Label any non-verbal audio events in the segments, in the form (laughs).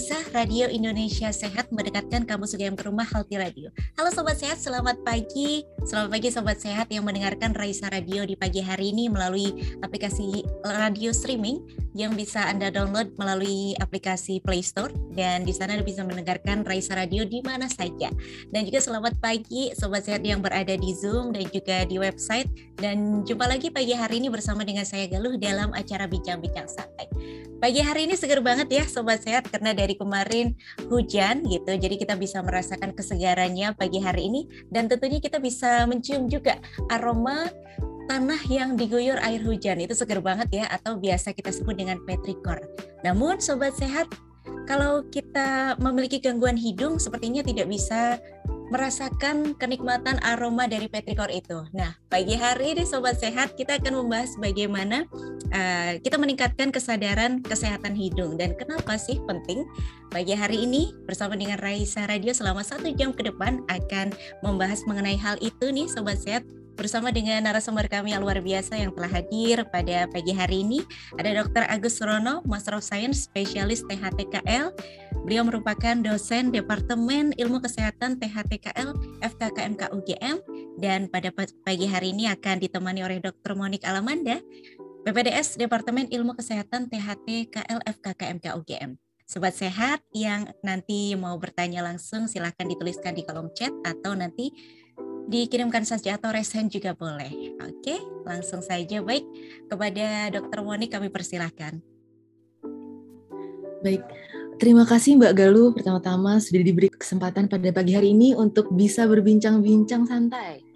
Raisa Radio Indonesia Sehat mendekatkan kamu segera ke rumah Healthy Radio. Halo Sobat Sehat, selamat pagi. Selamat pagi Sobat Sehat yang mendengarkan Raisa Radio di pagi hari ini melalui aplikasi radio streaming yang bisa Anda download melalui aplikasi Play Store dan di sana Anda bisa mendengarkan Raisa Radio di mana saja. Dan juga selamat pagi Sobat Sehat yang berada di Zoom dan juga di website dan jumpa lagi pagi hari ini bersama dengan saya Galuh dalam acara Bincang-Bincang Santai. Pagi hari ini seger banget ya Sobat Sehat karena dari kemarin hujan gitu. Jadi kita bisa merasakan kesegarannya pagi hari ini dan tentunya kita bisa mencium juga aroma tanah yang diguyur air hujan. Itu seger banget ya atau biasa kita sebut dengan petrikor. Namun Sobat Sehat kalau kita memiliki gangguan hidung sepertinya tidak bisa merasakan kenikmatan aroma dari petrikor itu. Nah, pagi hari ini Sobat Sehat kita akan membahas bagaimana uh, kita meningkatkan kesadaran kesehatan hidung dan kenapa sih penting. Pagi hari ini bersama dengan Raisa Radio selama satu jam ke depan akan membahas mengenai hal itu nih Sobat Sehat bersama dengan narasumber kami yang luar biasa yang telah hadir pada pagi hari ini. Ada Dr. Agus Rono, Master of Science, spesialis THTKL. Beliau merupakan dosen Departemen Ilmu Kesehatan THTKL FKKMK UGM dan pada pagi hari ini akan ditemani oleh Dr. Monik Alamanda, PPDS Departemen Ilmu Kesehatan THTKL FKKMK UGM. Sobat sehat yang nanti mau bertanya langsung silahkan dituliskan di kolom chat atau nanti dikirimkan saja atau resen juga boleh. Oke, langsung saja baik kepada Dokter Moni kami persilahkan. Baik, terima kasih Mbak Galuh pertama-tama sudah diberi kesempatan pada pagi hari ini untuk bisa berbincang-bincang santai.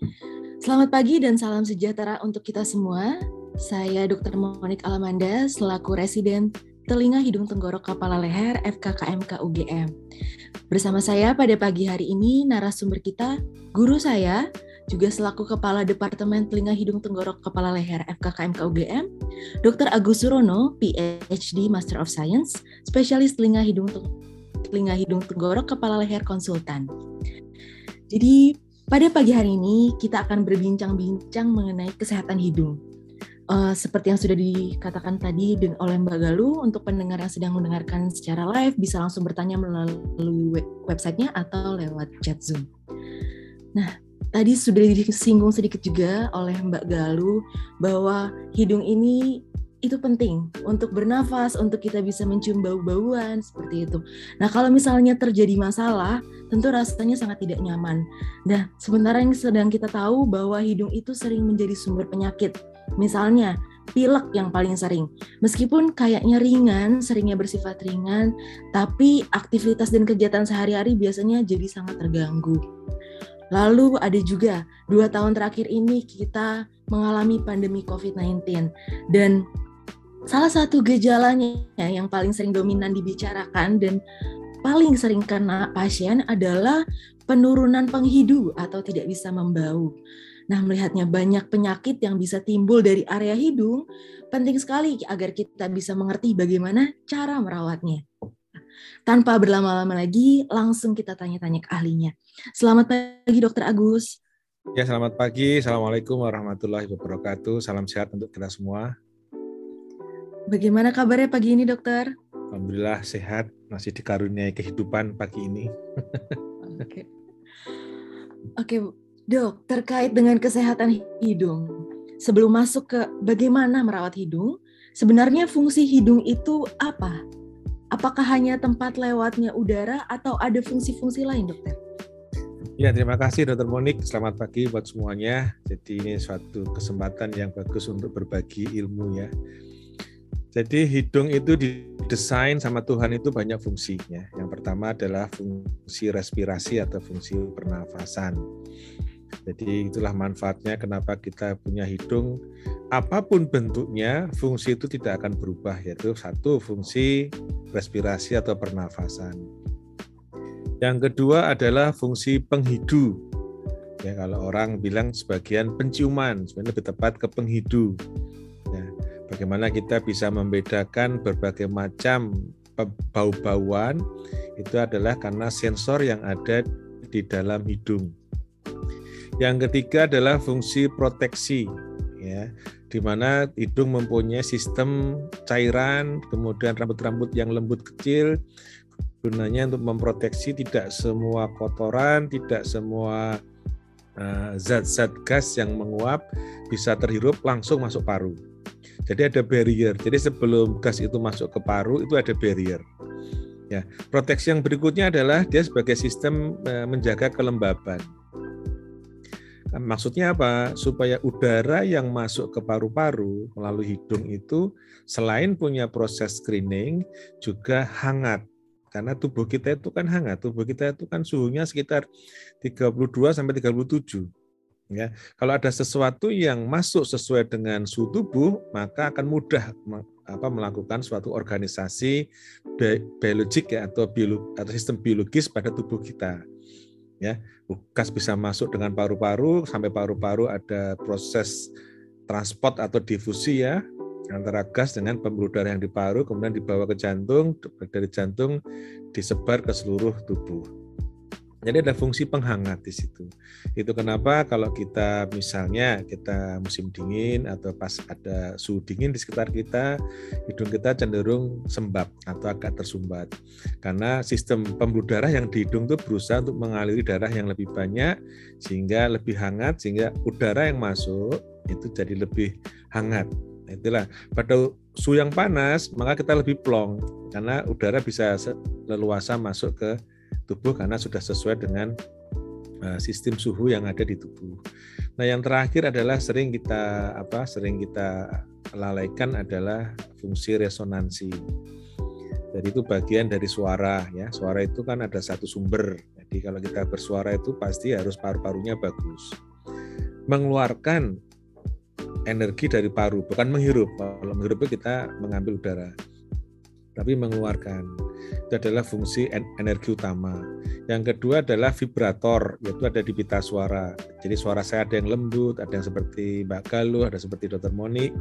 Selamat pagi dan salam sejahtera untuk kita semua. Saya Dr. Monik Alamanda selaku residen telinga hidung tenggorok kepala leher FKKMK UGM. Bersama saya pada pagi hari ini narasumber kita guru saya juga selaku Kepala Departemen Telinga Hidung Tenggorok Kepala Leher FKKMK UGM, Dr. Agus Surono, PhD Master of Science, spesialis telinga hidung telinga hidung tenggorok kepala leher konsultan. Jadi pada pagi hari ini kita akan berbincang-bincang mengenai kesehatan hidung uh, seperti yang sudah dikatakan tadi oleh Mbak Galuh, untuk pendengar yang sedang mendengarkan secara live bisa langsung bertanya melalui websitenya atau lewat chat Zoom. Nah, tadi sudah disinggung sedikit juga oleh Mbak Galuh bahwa hidung ini itu penting untuk bernafas, untuk kita bisa mencium bau-bauan seperti itu. Nah, kalau misalnya terjadi masalah, tentu rasanya sangat tidak nyaman. Nah, sementara yang sedang kita tahu bahwa hidung itu sering menjadi sumber penyakit Misalnya, pilek yang paling sering. Meskipun kayaknya ringan, seringnya bersifat ringan, tapi aktivitas dan kegiatan sehari-hari biasanya jadi sangat terganggu. Lalu ada juga dua tahun terakhir ini kita mengalami pandemi COVID-19 dan salah satu gejalanya yang paling sering dominan dibicarakan dan paling sering kena pasien adalah penurunan penghidu atau tidak bisa membau. Nah, melihatnya banyak penyakit yang bisa timbul dari area hidung, penting sekali agar kita bisa mengerti bagaimana cara merawatnya. Tanpa berlama-lama lagi, langsung kita tanya-tanya ke ahlinya. Selamat pagi, Dokter Agus. Ya, selamat pagi. Assalamualaikum warahmatullahi wabarakatuh. Salam sehat untuk kita semua. Bagaimana kabarnya pagi ini, dokter? Alhamdulillah sehat, masih dikaruniai kehidupan pagi ini. Oke. Oke, Dok, terkait dengan kesehatan hidung, sebelum masuk ke bagaimana merawat hidung, sebenarnya fungsi hidung itu apa? Apakah hanya tempat lewatnya udara atau ada fungsi-fungsi lain, dokter? Ya, terima kasih Dokter Monik. Selamat pagi buat semuanya. Jadi ini suatu kesempatan yang bagus untuk berbagi ilmu ya. Jadi hidung itu didesain sama Tuhan itu banyak fungsinya. Yang pertama adalah fungsi respirasi atau fungsi pernafasan. Jadi itulah manfaatnya kenapa kita punya hidung. Apa pun bentuknya, fungsi itu tidak akan berubah, yaitu satu fungsi respirasi atau pernafasan. Yang kedua adalah fungsi penghidu. Ya, kalau orang bilang sebagian penciuman, sebenarnya lebih tepat ke penghidu. Ya, bagaimana kita bisa membedakan berbagai macam bau-bauan itu adalah karena sensor yang ada di dalam hidung. Yang ketiga adalah fungsi proteksi. ya di mana hidung mempunyai sistem cairan kemudian rambut-rambut yang lembut kecil gunanya untuk memproteksi tidak semua kotoran tidak semua eh, zat-zat uh, gas yang menguap bisa terhirup langsung masuk paru. Jadi ada barrier. Jadi sebelum gas itu masuk ke paru itu ada barrier. Ya proteksi yang berikutnya adalah dia sebagai sistem uh, menjaga kelembaban Maksudnya apa? Supaya udara yang masuk ke paru-paru melalui hidung itu selain punya proses screening juga hangat. Karena tubuh kita itu kan hangat, tubuh kita itu kan suhunya sekitar 32 sampai 37. Ya, kalau ada sesuatu yang masuk sesuai dengan suhu tubuh, maka akan mudah apa melakukan suatu organisasi biologik ya atau biolog, atau sistem biologis pada tubuh kita ya gas bisa masuk dengan paru-paru sampai paru-paru ada proses transport atau difusi ya antara gas dengan pembuluh darah yang di paru kemudian dibawa ke jantung dari jantung disebar ke seluruh tubuh jadi ada fungsi penghangat di situ. Itu kenapa kalau kita misalnya kita musim dingin atau pas ada suhu dingin di sekitar kita, hidung kita cenderung sembab atau agak tersumbat. Karena sistem pembuluh darah yang di hidung itu berusaha untuk mengaliri darah yang lebih banyak sehingga lebih hangat sehingga udara yang masuk itu jadi lebih hangat. Itulah pada suhu yang panas maka kita lebih plong karena udara bisa leluasa masuk ke tubuh karena sudah sesuai dengan uh, sistem suhu yang ada di tubuh. Nah, yang terakhir adalah sering kita apa? sering kita lalaikan adalah fungsi resonansi. Jadi itu bagian dari suara ya. Suara itu kan ada satu sumber. Jadi kalau kita bersuara itu pasti harus paru-parunya bagus. Mengeluarkan energi dari paru, bukan menghirup. Kalau menghirup kita mengambil udara tapi mengeluarkan. Itu adalah fungsi energi utama. Yang kedua adalah vibrator, yaitu ada di pita suara. Jadi suara saya ada yang lembut, ada yang seperti Mbak Galuh, ada seperti Dr. Moni.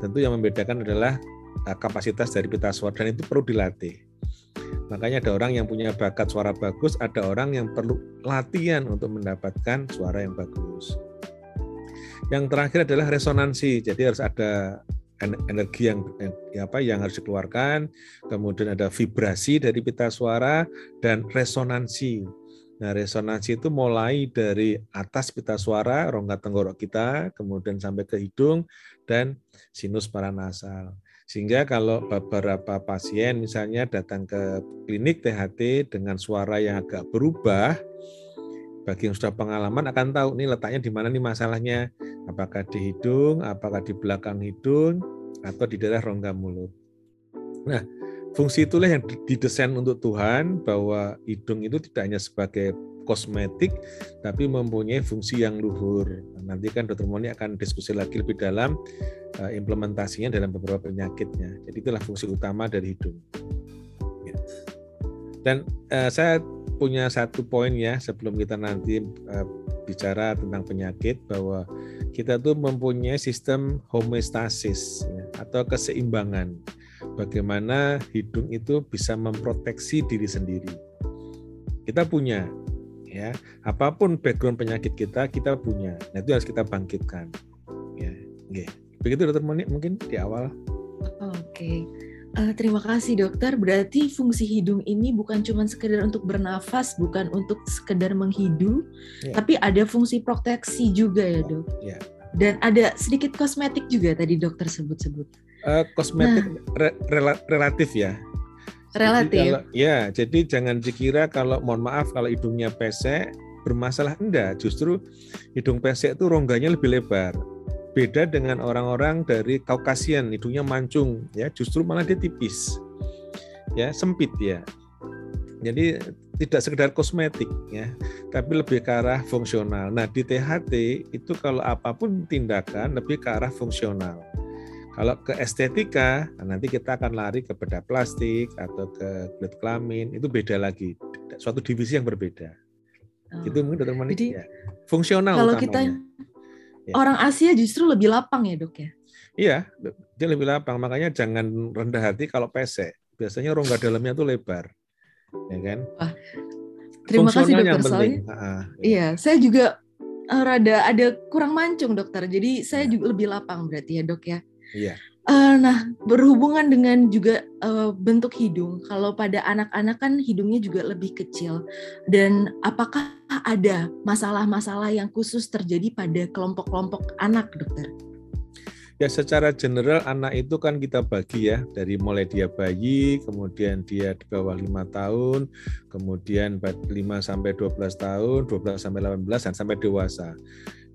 Tentu yang membedakan adalah eh, kapasitas dari pita suara dan itu perlu dilatih. Makanya ada orang yang punya bakat suara bagus, ada orang yang perlu latihan untuk mendapatkan suara yang bagus. Yang terakhir adalah resonansi. Jadi harus ada energi yang, yang apa yang harus dikeluarkan, kemudian ada vibrasi dari pita suara dan resonansi. Nah, resonansi itu mulai dari atas pita suara, rongga tenggorok kita, kemudian sampai ke hidung dan sinus paranasal. Sehingga kalau beberapa pasien misalnya datang ke klinik THT dengan suara yang agak berubah, bagi yang sudah pengalaman akan tahu nih letaknya di mana nih masalahnya. Apakah di hidung, apakah di belakang hidung, atau di daerah rongga mulut. Nah, fungsi itulah yang didesain untuk Tuhan bahwa hidung itu tidak hanya sebagai kosmetik, tapi mempunyai fungsi yang luhur. Nanti kan Dr. Moni akan diskusi lagi lebih dalam eh, implementasinya dalam beberapa penyakitnya. Jadi itulah fungsi utama dari hidung. Ya. Dan uh, saya punya satu poin ya sebelum kita nanti uh, bicara tentang penyakit bahwa kita tuh mempunyai sistem homeostasis ya, atau keseimbangan. Bagaimana hidung itu bisa memproteksi diri sendiri. Kita punya ya apa pun background penyakit kita kita punya. Nah itu harus kita bangkitkan. Ya, okay. begitu dokter Moni mungkin di awal. Oke. Okay. Uh, terima kasih dokter. Berarti fungsi hidung ini bukan cuma sekedar untuk bernafas, bukan untuk sekedar menghidu, yeah. tapi ada fungsi proteksi juga ya dok. Yeah. Dan ada sedikit kosmetik juga tadi dokter sebut-sebut. Uh, kosmetik nah. re rel relatif ya. Relatif. Jadi kalau, ya, jadi jangan dikira kalau mohon maaf kalau hidungnya pesek bermasalah enggak. Justru hidung pesek itu rongganya lebih lebar beda dengan orang-orang dari Kaukasian hidungnya mancung ya. Justru malah dia tipis ya sempit ya. Jadi tidak sekedar kosmetik ya tapi lebih ke arah fungsional. Nah di THT itu kalau apa pun tindakan lebih ke arah fungsional. Kalau ke estetika nah nanti kita akan lari ke bedah plastik atau ke kulit kelamin itu beda lagi. Suatu divisi yang berbeda. Oh. itu mungkin dokter Monik ya. Fungsional kalau utamanya. kita Ya. Orang Asia justru lebih lapang ya dok ya? Iya, dia lebih lapang. Makanya jangan rendah hati kalau pesek. Biasanya rongga dalamnya tuh lebar, ya kan? Wah, terima kasih dokter. Soalnya, ah, iya. iya, saya juga uh, rada ada kurang mancung dokter. Jadi saya ya. juga lebih lapang berarti ya dok ya. Iya. Uh, nah, berhubungan dengan juga uh, bentuk hidung. Kalau pada anak-anak kan hidungnya juga lebih kecil. Dan apakah ada masalah-masalah yang khusus terjadi pada kelompok-kelompok anak, dokter? Ya secara general anak itu kan kita bagi ya dari mulai dia bayi, kemudian dia di bawah lima tahun, kemudian 5 sampai 12 tahun, 12 sampai 18 dan sampai dewasa.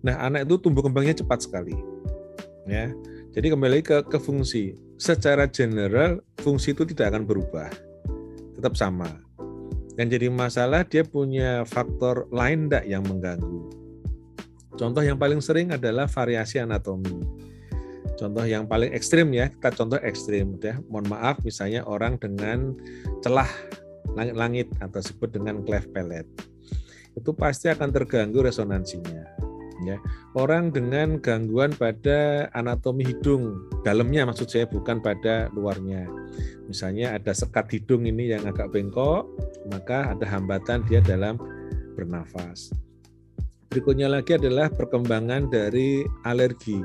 Nah, anak itu tumbuh kembangnya cepat sekali. Ya. Jadi kembali ke, ke fungsi. Secara general fungsi itu tidak akan berubah, tetap sama. Yang jadi masalah dia punya faktor lain tidak yang mengganggu. Contoh yang paling sering adalah variasi anatomi. Contoh yang paling ekstrim ya, kita contoh ekstrim ya. Mohon maaf misalnya orang dengan celah langit-langit atau sebut dengan cleft palate. Itu pasti akan terganggu resonansinya ya. Orang dengan gangguan pada anatomi hidung dalamnya maksud saya bukan pada luarnya. Misalnya ada sekat hidung ini yang agak bengkok maka ada hambatan dia dalam bernafas. Berikutnya lagi adalah perkembangan dari alergi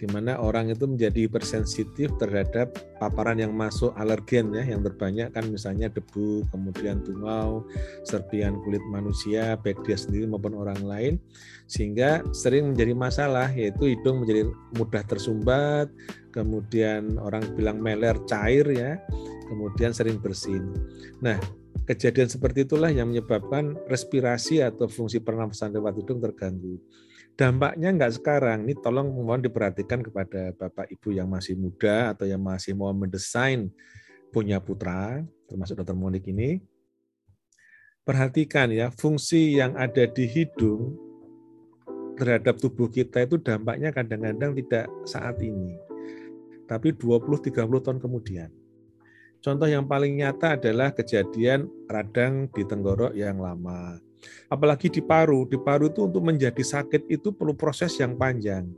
di mana orang itu menjadi hipersensitif terhadap paparan yang masuk alergen ya yang terbanyak kan misalnya debu, kemudian tungau, serpian kulit manusia baik dia sendiri maupun orang lain sehingga sering menjadi masalah yaitu hidung menjadi mudah tersumbat, kemudian orang bilang meler cair ya, kemudian sering bersin. Nah, kejadian seperti itulah yang menyebabkan respirasi atau fungsi pernafasan lewat hidung terganggu dampaknya enggak sekarang. Ini tolong mohon diperhatikan kepada Bapak Ibu yang masih muda atau yang masih mau mendesain punya putra, termasuk dokter Monik ini. Perhatikan ya, fungsi yang ada di hidung terhadap tubuh kita itu dampaknya kadang-kadang tidak saat ini. Tapi 20-30 tahun kemudian. Contoh yang paling nyata adalah kejadian radang di tenggorok yang lama Apalagi di paru, di paru itu untuk menjadi sakit itu perlu proses yang panjang.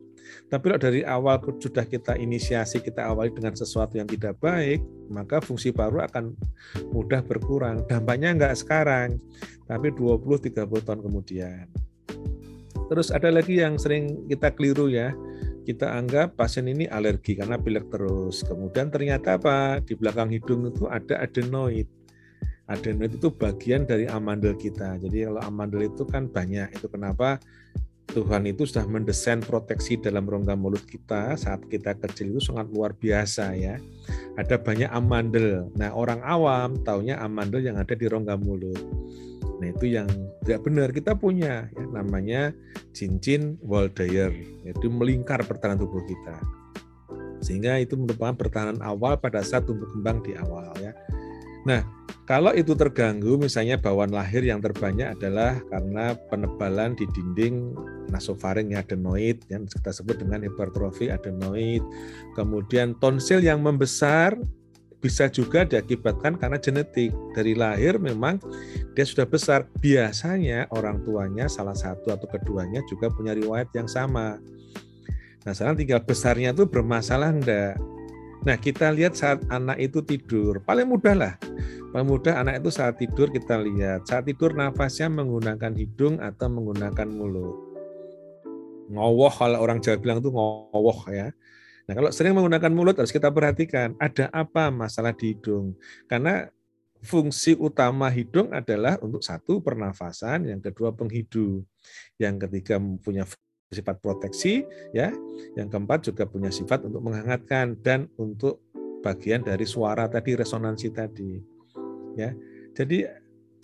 Tapi kalau dari awal sudah kita inisiasi, kita awali dengan sesuatu yang tidak baik, maka fungsi paru akan mudah berkurang. Dampaknya enggak sekarang, tapi 20-30 tahun kemudian. Terus ada lagi yang sering kita keliru ya, kita anggap pasien ini alergi karena pilek terus. Kemudian ternyata apa? Di belakang hidung itu ada adenoid adenoid itu bagian dari amandel kita. Jadi kalau amandel itu kan banyak. Itu kenapa Tuhan itu sudah mendesain proteksi dalam rongga mulut kita saat kita kecil itu sangat luar biasa ya. Ada banyak amandel. Nah orang awam taunya amandel yang ada di rongga mulut. Nah itu yang tidak benar kita punya ya, namanya cincin Waldeyer yaitu melingkar pertahanan tubuh kita. Sehingga itu merupakan pertahanan awal pada saat tumbuh kembang di awal ya. Nah, kalau itu terganggu, misalnya bawaan lahir yang terbanyak adalah karena penebalan di dinding nasofaring adenoid, yang kita sebut dengan hipertrofi adenoid. Kemudian tonsil yang membesar bisa juga diakibatkan karena genetik. Dari lahir memang dia sudah besar. Biasanya orang tuanya salah satu atau keduanya juga punya riwayat yang sama. Nah, sekarang tinggal besarnya itu bermasalah enggak? Nah, kita lihat saat anak itu tidur, paling mudah lah. Paling mudah anak itu saat tidur kita lihat. Saat tidur nafasnya menggunakan hidung atau menggunakan mulut. Ngowoh kalau orang Jawa bilang itu ngowoh ya. Nah, kalau sering menggunakan mulut harus kita perhatikan ada apa masalah di hidung. Karena fungsi utama hidung adalah untuk satu pernafasan, yang kedua penghidu, yang ketiga punya sifat proteksi ya. Yang keempat juga punya sifat untuk menghangatkan dan untuk bagian dari suara tadi resonansi tadi. Ya. Jadi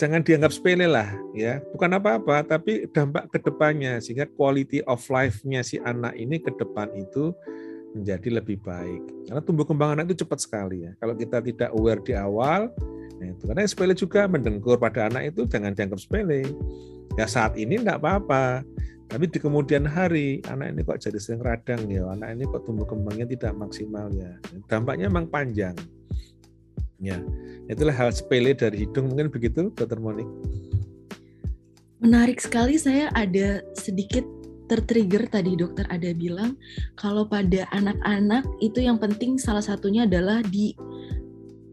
jangan dianggap sepele lah ya. Bukan apa-apa tapi dampak ke depannya sehingga quality of life-nya si anak ini ke depan itu menjadi lebih baik. Karena tumbuh kembang anak itu cepat sekali ya. Kalau kita tidak aware di awal, nah itu karena sepele juga mendengkur pada anak itu jangan dianggap sepele. Ya saat ini enggak apa-apa. Tapi di kemudian hari, anak ini kok jadi sering radang ya, anak ini kok tumbuh kembangnya tidak maksimal ya. Dampaknya memang panjang. Ya, itulah hal sepele dari hidung mungkin begitu, Dokter Monik. Menarik sekali saya ada sedikit tertrigger tadi dokter ada bilang kalau pada anak-anak itu yang penting salah satunya adalah di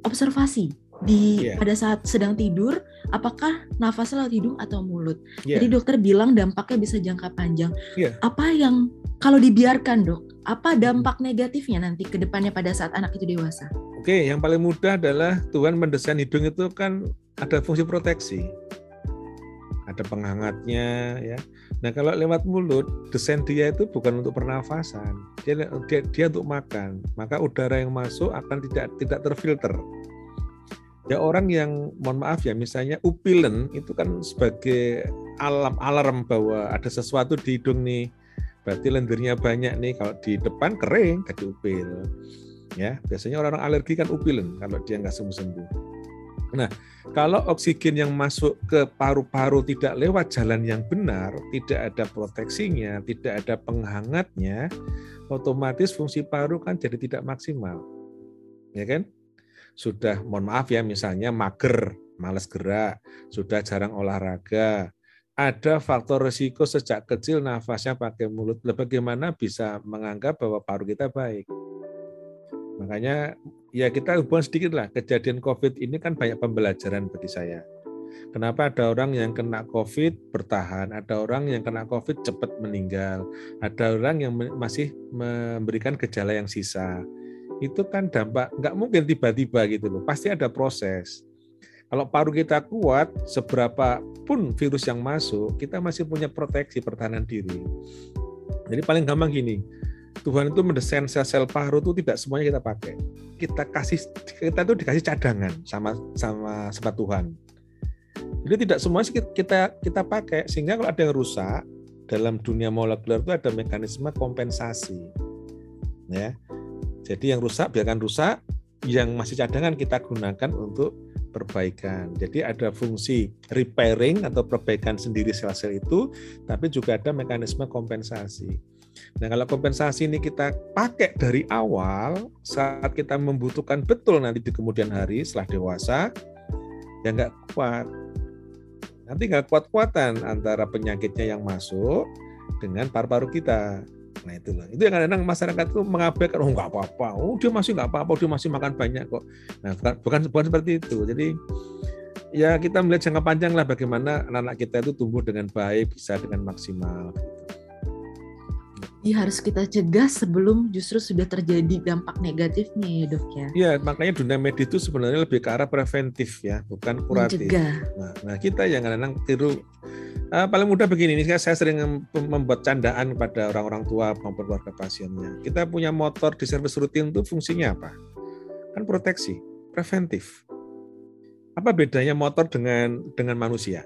observasi di yeah. pada saat sedang tidur apakah nafasnya lewat hidung atau mulut. Yeah. Jadi dokter bilang dampaknya bisa jangka panjang. Yeah. Apa yang kalau dibiarkan dok, apa dampak negatifnya nanti ke depannya pada saat anak itu dewasa? Oke, yang paling mudah adalah Tuhan mendesain hidung itu kan ada fungsi proteksi. Ada penghangatnya ya. Nah, kalau lewat mulut, desain dia itu bukan untuk pernafasan. Dia dia, dia untuk makan. Maka udara yang masuk akan tidak tidak terfilter ya orang yang mohon maaf ya misalnya upilen itu kan sebagai alam alarm bahwa ada sesuatu di hidung nih. Berarti lendirnya banyak nih. Kalau di depan kering jadi upil. Ya biasanya orang-orang alergi kan upilen kalau dia nggak sembuh-sembuh. Nah kalau oksigen yang masuk ke paru-paru tidak lewat jalan yang benar tidak ada proteksinya tidak ada penghangatnya otomatis fungsi paru kan jadi tidak maksimal. Ya kan sudah mohon maaf ya misalnya mager, males gerak, sudah jarang olahraga, ada faktor risiko sejak kecil nafasnya pakai mulut. Bagaimana bisa menganggap bahwa paru kita baik? Makanya ya kita hubungan sedikit lah. Kejadian COVID ini kan banyak pembelajaran bagi saya. Kenapa ada orang yang kena COVID bertahan, ada orang yang kena COVID cepat meninggal, ada orang yang masih memberikan gejala yang sisa itu kan dampak nggak mungkin tiba-tiba gitu loh pasti ada proses. Kalau paru kita kuat seberapa pun virus yang masuk kita masih punya proteksi pertahanan diri. Jadi paling gampang gini Tuhan itu mendesain sel-sel paru itu tidak semuanya kita pakai. Kita kasih kita itu dikasih cadangan sama sama sama Tuhan. Jadi tidak semuanya kita kita pakai sehingga kalau ada yang rusak dalam dunia molekuler itu ada mekanisme kompensasi. Ya jadi yang rusak biarkan rusak, yang masih cadangan kita gunakan untuk perbaikan. Jadi ada fungsi repairing atau perbaikan sendiri sel-sel itu, tapi juga ada mekanisme kompensasi. Nah kalau kompensasi ini kita pakai dari awal, saat kita membutuhkan betul nanti di kemudian hari setelah dewasa, ya nggak kuat. Nanti nggak kuat-kuatan antara penyakitnya yang masuk dengan paru-paru kita. Nah itu loh. Itu yang kadang-kadang masyarakat itu mengabaikan, oh nggak apa-apa, oh dia masih nggak apa-apa, dia masih makan banyak kok. Nah bukan, bukan, bukan seperti itu. Jadi ya kita melihat jangka panjang lah bagaimana anak-anak kita itu tumbuh dengan baik, bisa dengan maksimal. Jadi harus kita cegah sebelum justru sudah terjadi dampak negatifnya ya dok ya. Iya makanya dunia medis itu sebenarnya lebih ke arah preventif ya, bukan kuratif. Nah, nah kita yang kadang-kadang tiru Uh, paling mudah begini, ini saya sering membuat candaan pada orang-orang tua maupun keluarga pasiennya. Kita punya motor di servis rutin itu fungsinya apa? Kan proteksi, preventif. Apa bedanya motor dengan dengan manusia?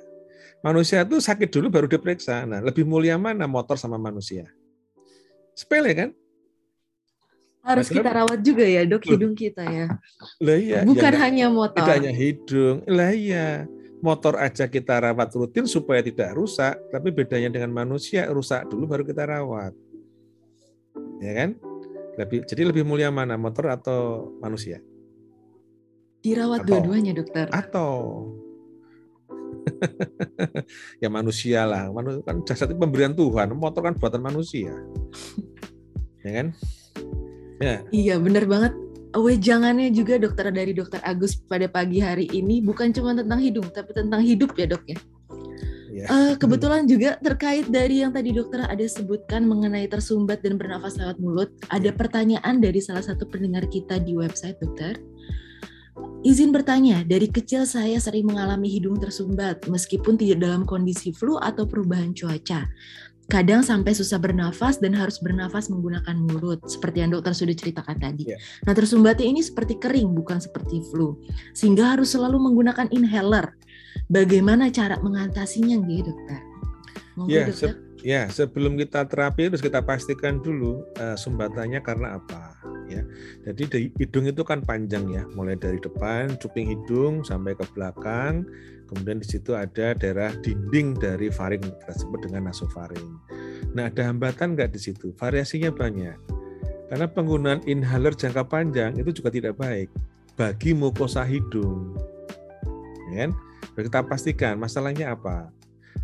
Manusia itu sakit dulu baru diperiksa. Nah, lebih mulia mana motor sama manusia? Sepele kan? Harus kita rawat juga ya, Dok, hidung kita ya. Lah iya. Bukan ya, hanya motor. Tidak hanya hidung. Lah iya motor aja kita rawat rutin supaya tidak rusak, tapi bedanya dengan manusia rusak dulu baru kita rawat. Ya kan? Lebih, jadi lebih mulia mana motor atau manusia? Dirawat dua-duanya, dokter. Atau (laughs) ya manusia lah, manusia kan jasad itu pemberian Tuhan, motor kan buatan manusia. (laughs) ya kan? Ya. Iya, benar banget wejangannya juga dokter dari dokter Agus pada pagi hari ini bukan cuma tentang hidung tapi tentang hidup ya dok ya. Yeah. Iya. Uh, kebetulan juga terkait dari yang tadi dokter ada sebutkan mengenai tersumbat dan bernafas lewat mulut, ada pertanyaan dari salah satu pendengar kita di website dokter. Izin bertanya, dari kecil saya sering mengalami hidung tersumbat meskipun tidak dalam kondisi flu atau perubahan cuaca kadang sampai susah bernafas dan harus bernafas menggunakan mulut seperti yang dokter sudah ceritakan tadi. Yeah. Nah, tersumbatnya ini seperti kering bukan seperti flu. Sehingga harus selalu menggunakan inhaler. Bagaimana cara mengatasinya gitu, dokter? Yeah, dokter. Se ya, sebelum kita terapi harus kita pastikan dulu uh, sumbatannya karena apa, ya. Jadi di hidung itu kan panjang ya, mulai dari depan cuping hidung sampai ke belakang Kemudian di situ ada daerah dinding dari faring kita sebut dengan nasofaring. Nah, ada hambatan nggak di situ? Variasinya banyak. Karena penggunaan inhaler jangka panjang itu juga tidak baik bagi mukosa hidung. Ya kan? Kita pastikan masalahnya apa.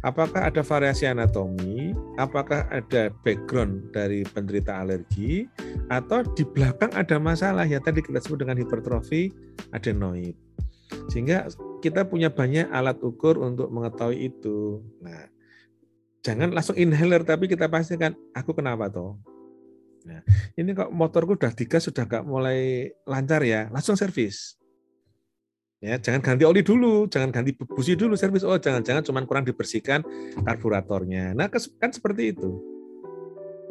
Apakah ada variasi anatomi? Apakah ada background dari penderita alergi? Atau di belakang ada masalah yang tadi kita sebut dengan hipertrofi adenoid. Sehingga kita punya banyak alat ukur untuk mengetahui itu. Nah, jangan langsung inhaler tapi kita pastikan aku kenapa toh. Nah, ini kok motorku udah digas sudah gak mulai lancar ya, langsung servis. Ya, jangan ganti oli dulu, jangan ganti busi dulu servis. Oh, jangan-jangan cuma kurang dibersihkan karburatornya. Nah, kan seperti itu.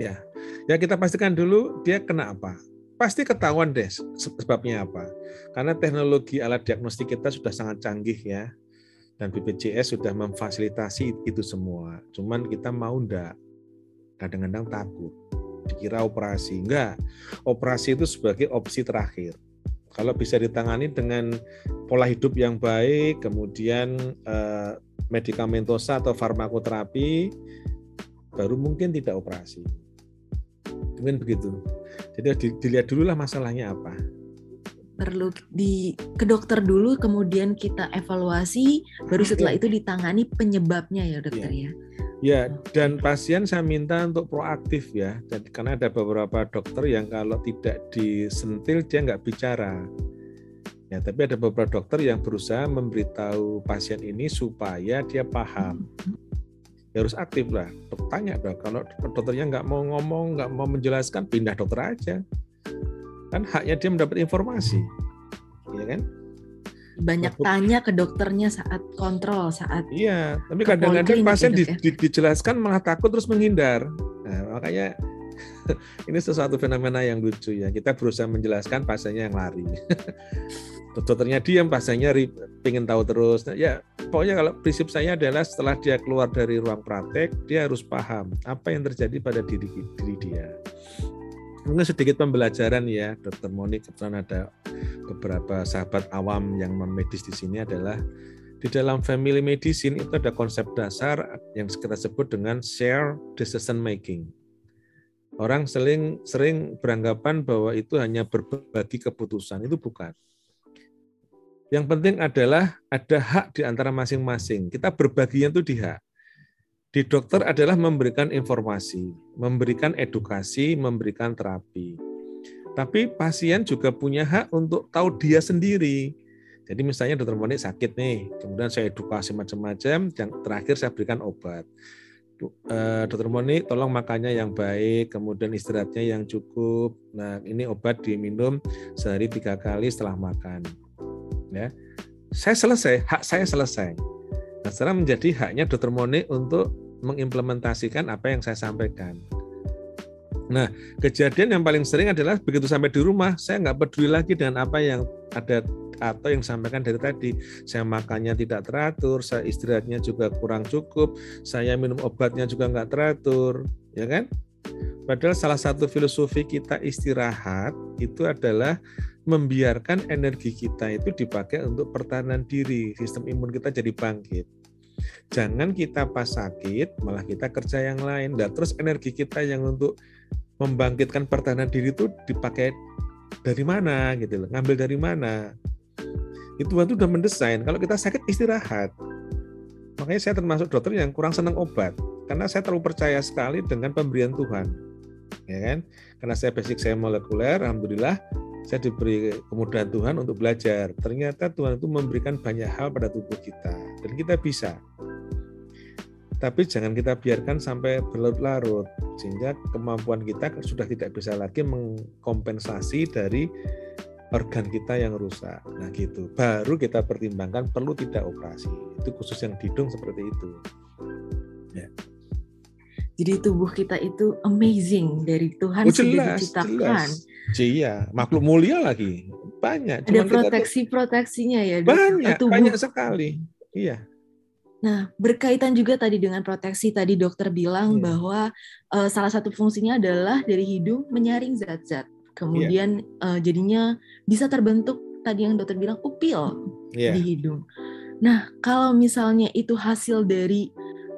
Ya, ya kita pastikan dulu dia kena apa pasti ketahuan deh sebabnya apa. Karena teknologi alat diagnostik kita sudah sangat canggih ya. Dan BPJS sudah memfasilitasi itu semua. Cuman kita mau ndak. Kadang-kadang takut. Dikira operasi. Enggak. Operasi itu sebagai opsi terakhir. Kalau bisa ditangani dengan pola hidup yang baik, kemudian eh, medikamentosa atau farmakoterapi, baru mungkin tidak operasi. Mungkin begitu. Jadi dilihat dulu lah masalahnya apa. Perlu di ke dokter dulu, kemudian kita evaluasi, baru setelah itu ditangani penyebabnya ya dokter ya. Ya, dan pasien saya minta untuk proaktif ya. Jadi karena ada beberapa dokter yang kalau tidak disentil dia nggak bicara. Ya, tapi ada beberapa dokter yang berusaha memberitahu pasien ini supaya dia paham. Hmm ya harus aktif lah. Tanya dong, kalau dokternya nggak mau ngomong, nggak mau menjelaskan, pindah dokter aja. Kan haknya dia mendapat informasi, ya kan? Banyak tanya ke dokternya saat kontrol, saat Iya, tapi kadang-kadang pasien di, ya? di, dijelaskan malah takut terus menghindar. Nah, makanya (laughs) ini sesuatu fenomena yang lucu ya. Kita berusaha menjelaskan pasiennya yang lari. (laughs) dokternya diam pasiennya pengen tahu terus nah, ya pokoknya kalau prinsip saya adalah setelah dia keluar dari ruang praktek dia harus paham apa yang terjadi pada diri diri dia mungkin sedikit pembelajaran ya dokter Monik kebetulan ada beberapa sahabat awam yang memedis di sini adalah di dalam family medicine itu ada konsep dasar yang kita sebut dengan share decision making orang sering sering beranggapan bahwa itu hanya berbagi keputusan itu bukan yang penting adalah ada hak di antara masing-masing. Kita berbagian itu di hak. Di dokter adalah memberikan informasi, memberikan edukasi, memberikan terapi. Tapi pasien juga punya hak untuk tahu dia sendiri. Jadi misalnya dokter Monik sakit nih, kemudian saya edukasi macam-macam, yang terakhir saya berikan obat. Eh, dokter Monik, tolong makannya yang baik, kemudian istirahatnya yang cukup. Nah, ini obat diminum sehari tiga kali setelah makan ya. Saya selesai hak saya selesai. Nah sekarang menjadi haknya dokter Moni untuk mengimplementasikan apa yang saya sampaikan. Nah, kejadian yang paling sering adalah begitu sampai di rumah, saya nggak peduli lagi dengan apa yang ada atau yang sampaikan dari tadi. Saya makannya tidak teratur, saya istirahatnya juga kurang cukup, saya minum obatnya juga nggak teratur, ya kan? Padahal salah satu filosofi kita istirahat itu adalah membiarkan energi kita itu dipakai untuk pertahanan diri, sistem imun kita jadi bangkit. Jangan kita pas sakit, malah kita kerja yang lain. Dan terus energi kita yang untuk membangkitkan pertahanan diri itu dipakai dari mana gitu loh, ngambil dari mana. Itu Tuhan itu udah mendesain. Kalau kita sakit istirahat. Makanya saya termasuk dokter yang kurang senang obat karena saya terlalu percaya sekali dengan pemberian Tuhan. Ya kan? Karena saya basic saya molekuler, alhamdulillah saya diberi kemudahan Tuhan untuk belajar. Ternyata Tuhan itu memberikan banyak hal pada tubuh kita dan kita bisa. Tapi jangan kita biarkan sampai berlarut-larut sehingga kemampuan kita sudah tidak bisa lagi mengkompensasi dari organ kita yang rusak. Nah gitu. Baru kita pertimbangkan perlu tidak operasi. Itu khusus yang hidung seperti itu. Ya. Jadi tubuh kita itu amazing dari Tuhan oh, jelas, sudah diciptakan. Jelas. Iya, makhluk mulia lagi. Banyak. Ada proteksi-proteksinya ya. Banyak, tubuh. banyak sekali. Iya. Nah, berkaitan juga tadi dengan proteksi, tadi dokter bilang yeah. bahwa uh, salah satu fungsinya adalah dari hidung menyaring zat-zat. Kemudian yeah. uh, jadinya bisa terbentuk tadi yang dokter bilang upil yeah. di hidung. Nah, kalau misalnya itu hasil dari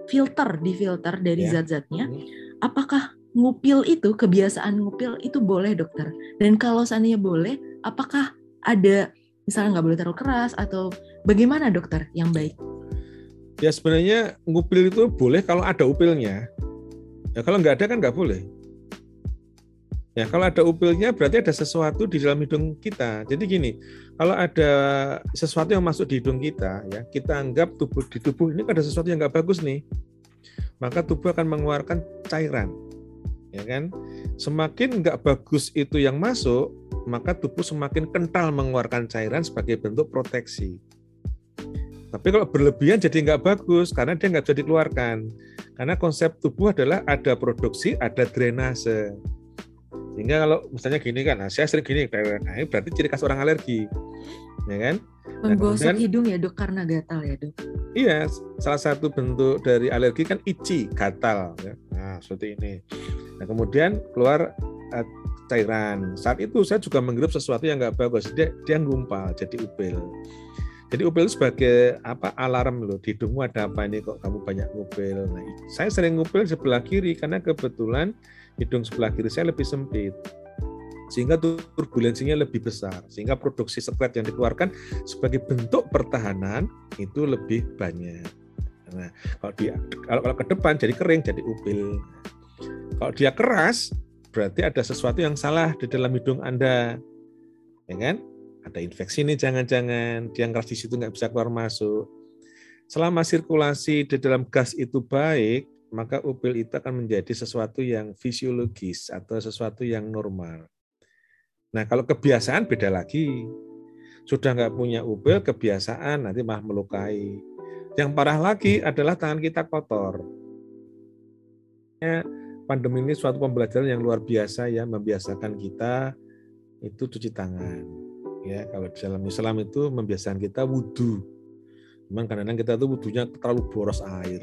filter di filter dari yeah. zat-zatnya, hmm. apakah ngupil itu kebiasaan ngupil itu boleh dokter? Dan kalau seandainya boleh, apakah ada misalnya nggak boleh terlalu keras atau bagaimana dokter yang baik? Ya sebenarnya ngupil itu boleh kalau ada upilnya. Ya kalau nggak ada kan nggak boleh. Ya, kalau ada upilnya berarti ada sesuatu di dalam hidung kita. Jadi gini, kalau ada sesuatu yang masuk di hidung kita, ya kita anggap tubuh di tubuh ini ada sesuatu yang nggak bagus nih, maka tubuh akan mengeluarkan cairan, ya kan? Semakin nggak bagus itu yang masuk, maka tubuh semakin kental mengeluarkan cairan sebagai bentuk proteksi. Tapi kalau berlebihan jadi nggak bagus karena dia nggak bisa dikeluarkan. Karena konsep tubuh adalah ada produksi, ada drainase. Sehingga kalau misalnya gini kan, nah saya sering gini, nah, berarti ciri khas orang alergi, ya kan? Nah, Menggosok nah, hidung ya dok karena gatal ya dok? Iya, salah satu bentuk dari alergi kan itchy, gatal. Ya. Nah seperti ini. Nah kemudian keluar uh, cairan. Saat itu saya juga menghirup sesuatu yang nggak bagus. Dia dia ngumpal jadi upil. Jadi upil sebagai apa alarm loh di hidungmu ada apa ini kok kamu banyak ngupil. Nah, saya sering ngupil sebelah kiri karena kebetulan hidung sebelah kiri saya lebih sempit sehingga turbulensinya lebih besar sehingga produksi sekret yang dikeluarkan sebagai bentuk pertahanan itu lebih banyak. Nah, kalau dia kalau, kalau ke depan jadi kering jadi upil. Kalau dia keras berarti ada sesuatu yang salah di dalam hidung Anda. Ya kan? Ada infeksi nih jangan-jangan dia keras di situ nggak bisa keluar masuk. Selama sirkulasi di dalam gas itu baik, maka upil itu akan menjadi sesuatu yang fisiologis atau sesuatu yang normal. Nah, kalau kebiasaan beda lagi. Sudah nggak punya upil, kebiasaan nanti malah melukai. Yang parah lagi adalah tangan kita kotor. Ya, pandemi ini suatu pembelajaran yang luar biasa ya, membiasakan kita itu cuci tangan. Ya, kalau di dalam Islam itu membiasakan kita wudhu. Memang kadang-kadang kita tuh wudhunya terlalu boros air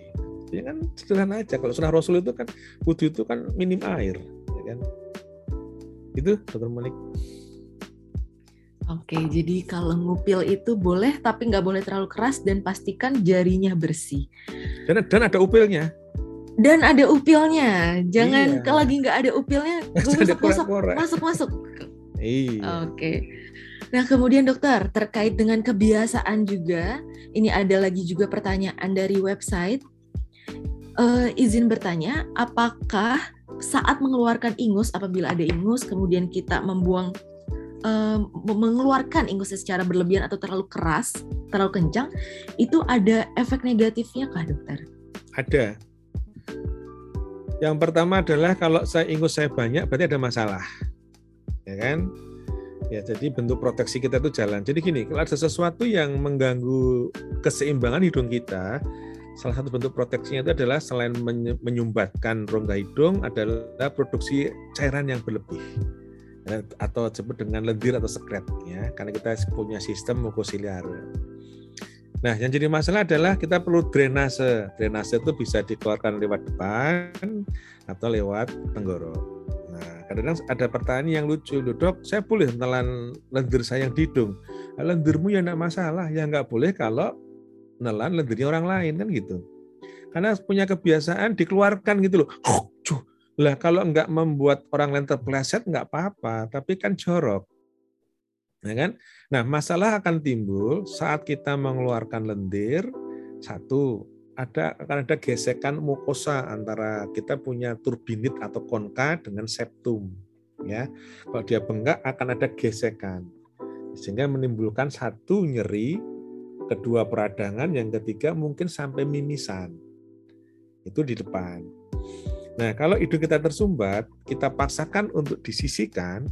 ya kan sederhana aja kalau sunnah rasul itu kan wudhu itu kan minim air ya kan itu dokter Monik Oke, jadi kalau ngupil itu boleh, tapi nggak boleh terlalu keras dan pastikan jarinya bersih. Dan, dan ada upilnya. Dan ada upilnya. Jangan iya. kalau lagi nggak ada upilnya, masuk masuk masuk masuk. Iya. Oke. Nah, kemudian dokter terkait dengan kebiasaan juga, ini ada lagi juga pertanyaan dari website uh, izin bertanya, apakah saat mengeluarkan ingus, apabila ada ingus, kemudian kita membuang, uh, mengeluarkan ingus secara berlebihan atau terlalu keras, terlalu kencang, itu ada efek negatifnya kah dokter? Ada. Yang pertama adalah kalau saya ingus saya banyak, berarti ada masalah, ya kan? Ya, jadi bentuk proteksi kita itu jalan. Jadi gini, kalau ada sesuatu yang mengganggu keseimbangan hidung kita, salah satu bentuk proteksinya itu adalah selain menyumbatkan rongga hidung adalah produksi cairan yang berlebih ya, atau disebut dengan lendir atau sekret ya karena kita punya sistem mukosiliar. Nah, yang jadi masalah adalah kita perlu drainase. Drainase itu bisa dikeluarkan lewat depan atau lewat tenggorok. Nah, kadang-kadang ada pertanyaan yang lucu, dok, saya boleh menelan lendir saya yang di hidung. Lendirmu ya enggak masalah, ya nggak boleh kalau nelan lendirnya orang lain kan gitu. Karena punya kebiasaan dikeluarkan gitu loh. Lah kalau nggak membuat orang lain terpleset nggak apa-apa, tapi kan jorok. Ya kan? Nah, masalah akan timbul saat kita mengeluarkan lendir. Satu, ada akan ada gesekan mukosa antara kita punya turbinit atau konka dengan septum. Ya, kalau dia bengkak akan ada gesekan sehingga menimbulkan satu nyeri kedua peradangan, yang ketiga mungkin sampai mimisan. Itu di depan. Nah, kalau hidung kita tersumbat, kita paksakan untuk disisikan,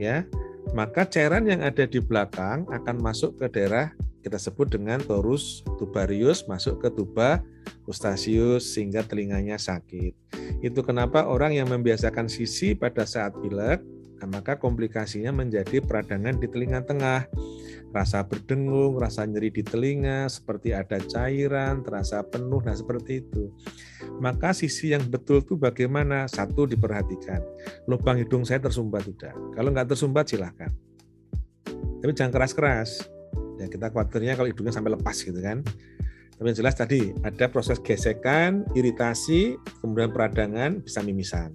ya, maka cairan yang ada di belakang akan masuk ke daerah kita sebut dengan torus tubarius masuk ke tuba ustasius sehingga telinganya sakit. Itu kenapa orang yang membiasakan sisi pada saat pilek, maka komplikasinya menjadi peradangan di telinga tengah rasa berdengung, rasa nyeri di telinga, seperti ada cairan, terasa penuh, nah seperti itu. Maka sisi yang betul itu bagaimana? Satu diperhatikan, lubang hidung saya tersumbat tidak? Kalau nggak tersumbat silahkan. Tapi jangan keras-keras. Ya, kita khawatirnya kalau hidungnya sampai lepas gitu kan. Tapi yang jelas tadi ada proses gesekan, iritasi, kemudian peradangan, bisa mimisan.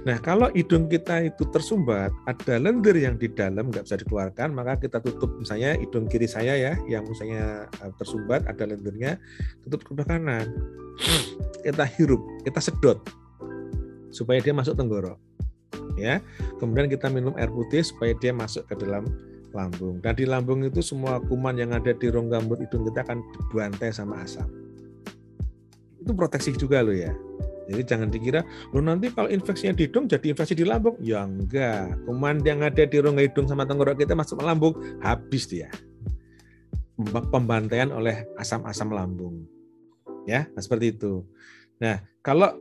Nah, kalau hidung kita itu tersumbat, ada lendir yang di dalam nggak bisa dikeluarkan, maka kita tutup misalnya hidung kiri saya ya, yang misalnya eh, tersumbat ada lendirnya, tutup ke kanan. (clears throat) Kita hirup, kita sedot supaya dia masuk tenggorok. ya. Kemudian kita minum air putih supaya dia masuk ke dalam lambung. Dan di lambung itu semua kuman yang ada di rongga mulut hidung kita akan dibantai sama asap. Itu proteksi juga loh ya. Jadi jangan dikira, lo nanti kalau infeksinya di hidung jadi infeksi di lambung. Ya enggak. Kuman yang ada di rongga hidung sama tenggorok kita masuk ke lambung, habis dia. Pembantaian oleh asam-asam lambung. Ya, nah seperti itu. Nah, kalau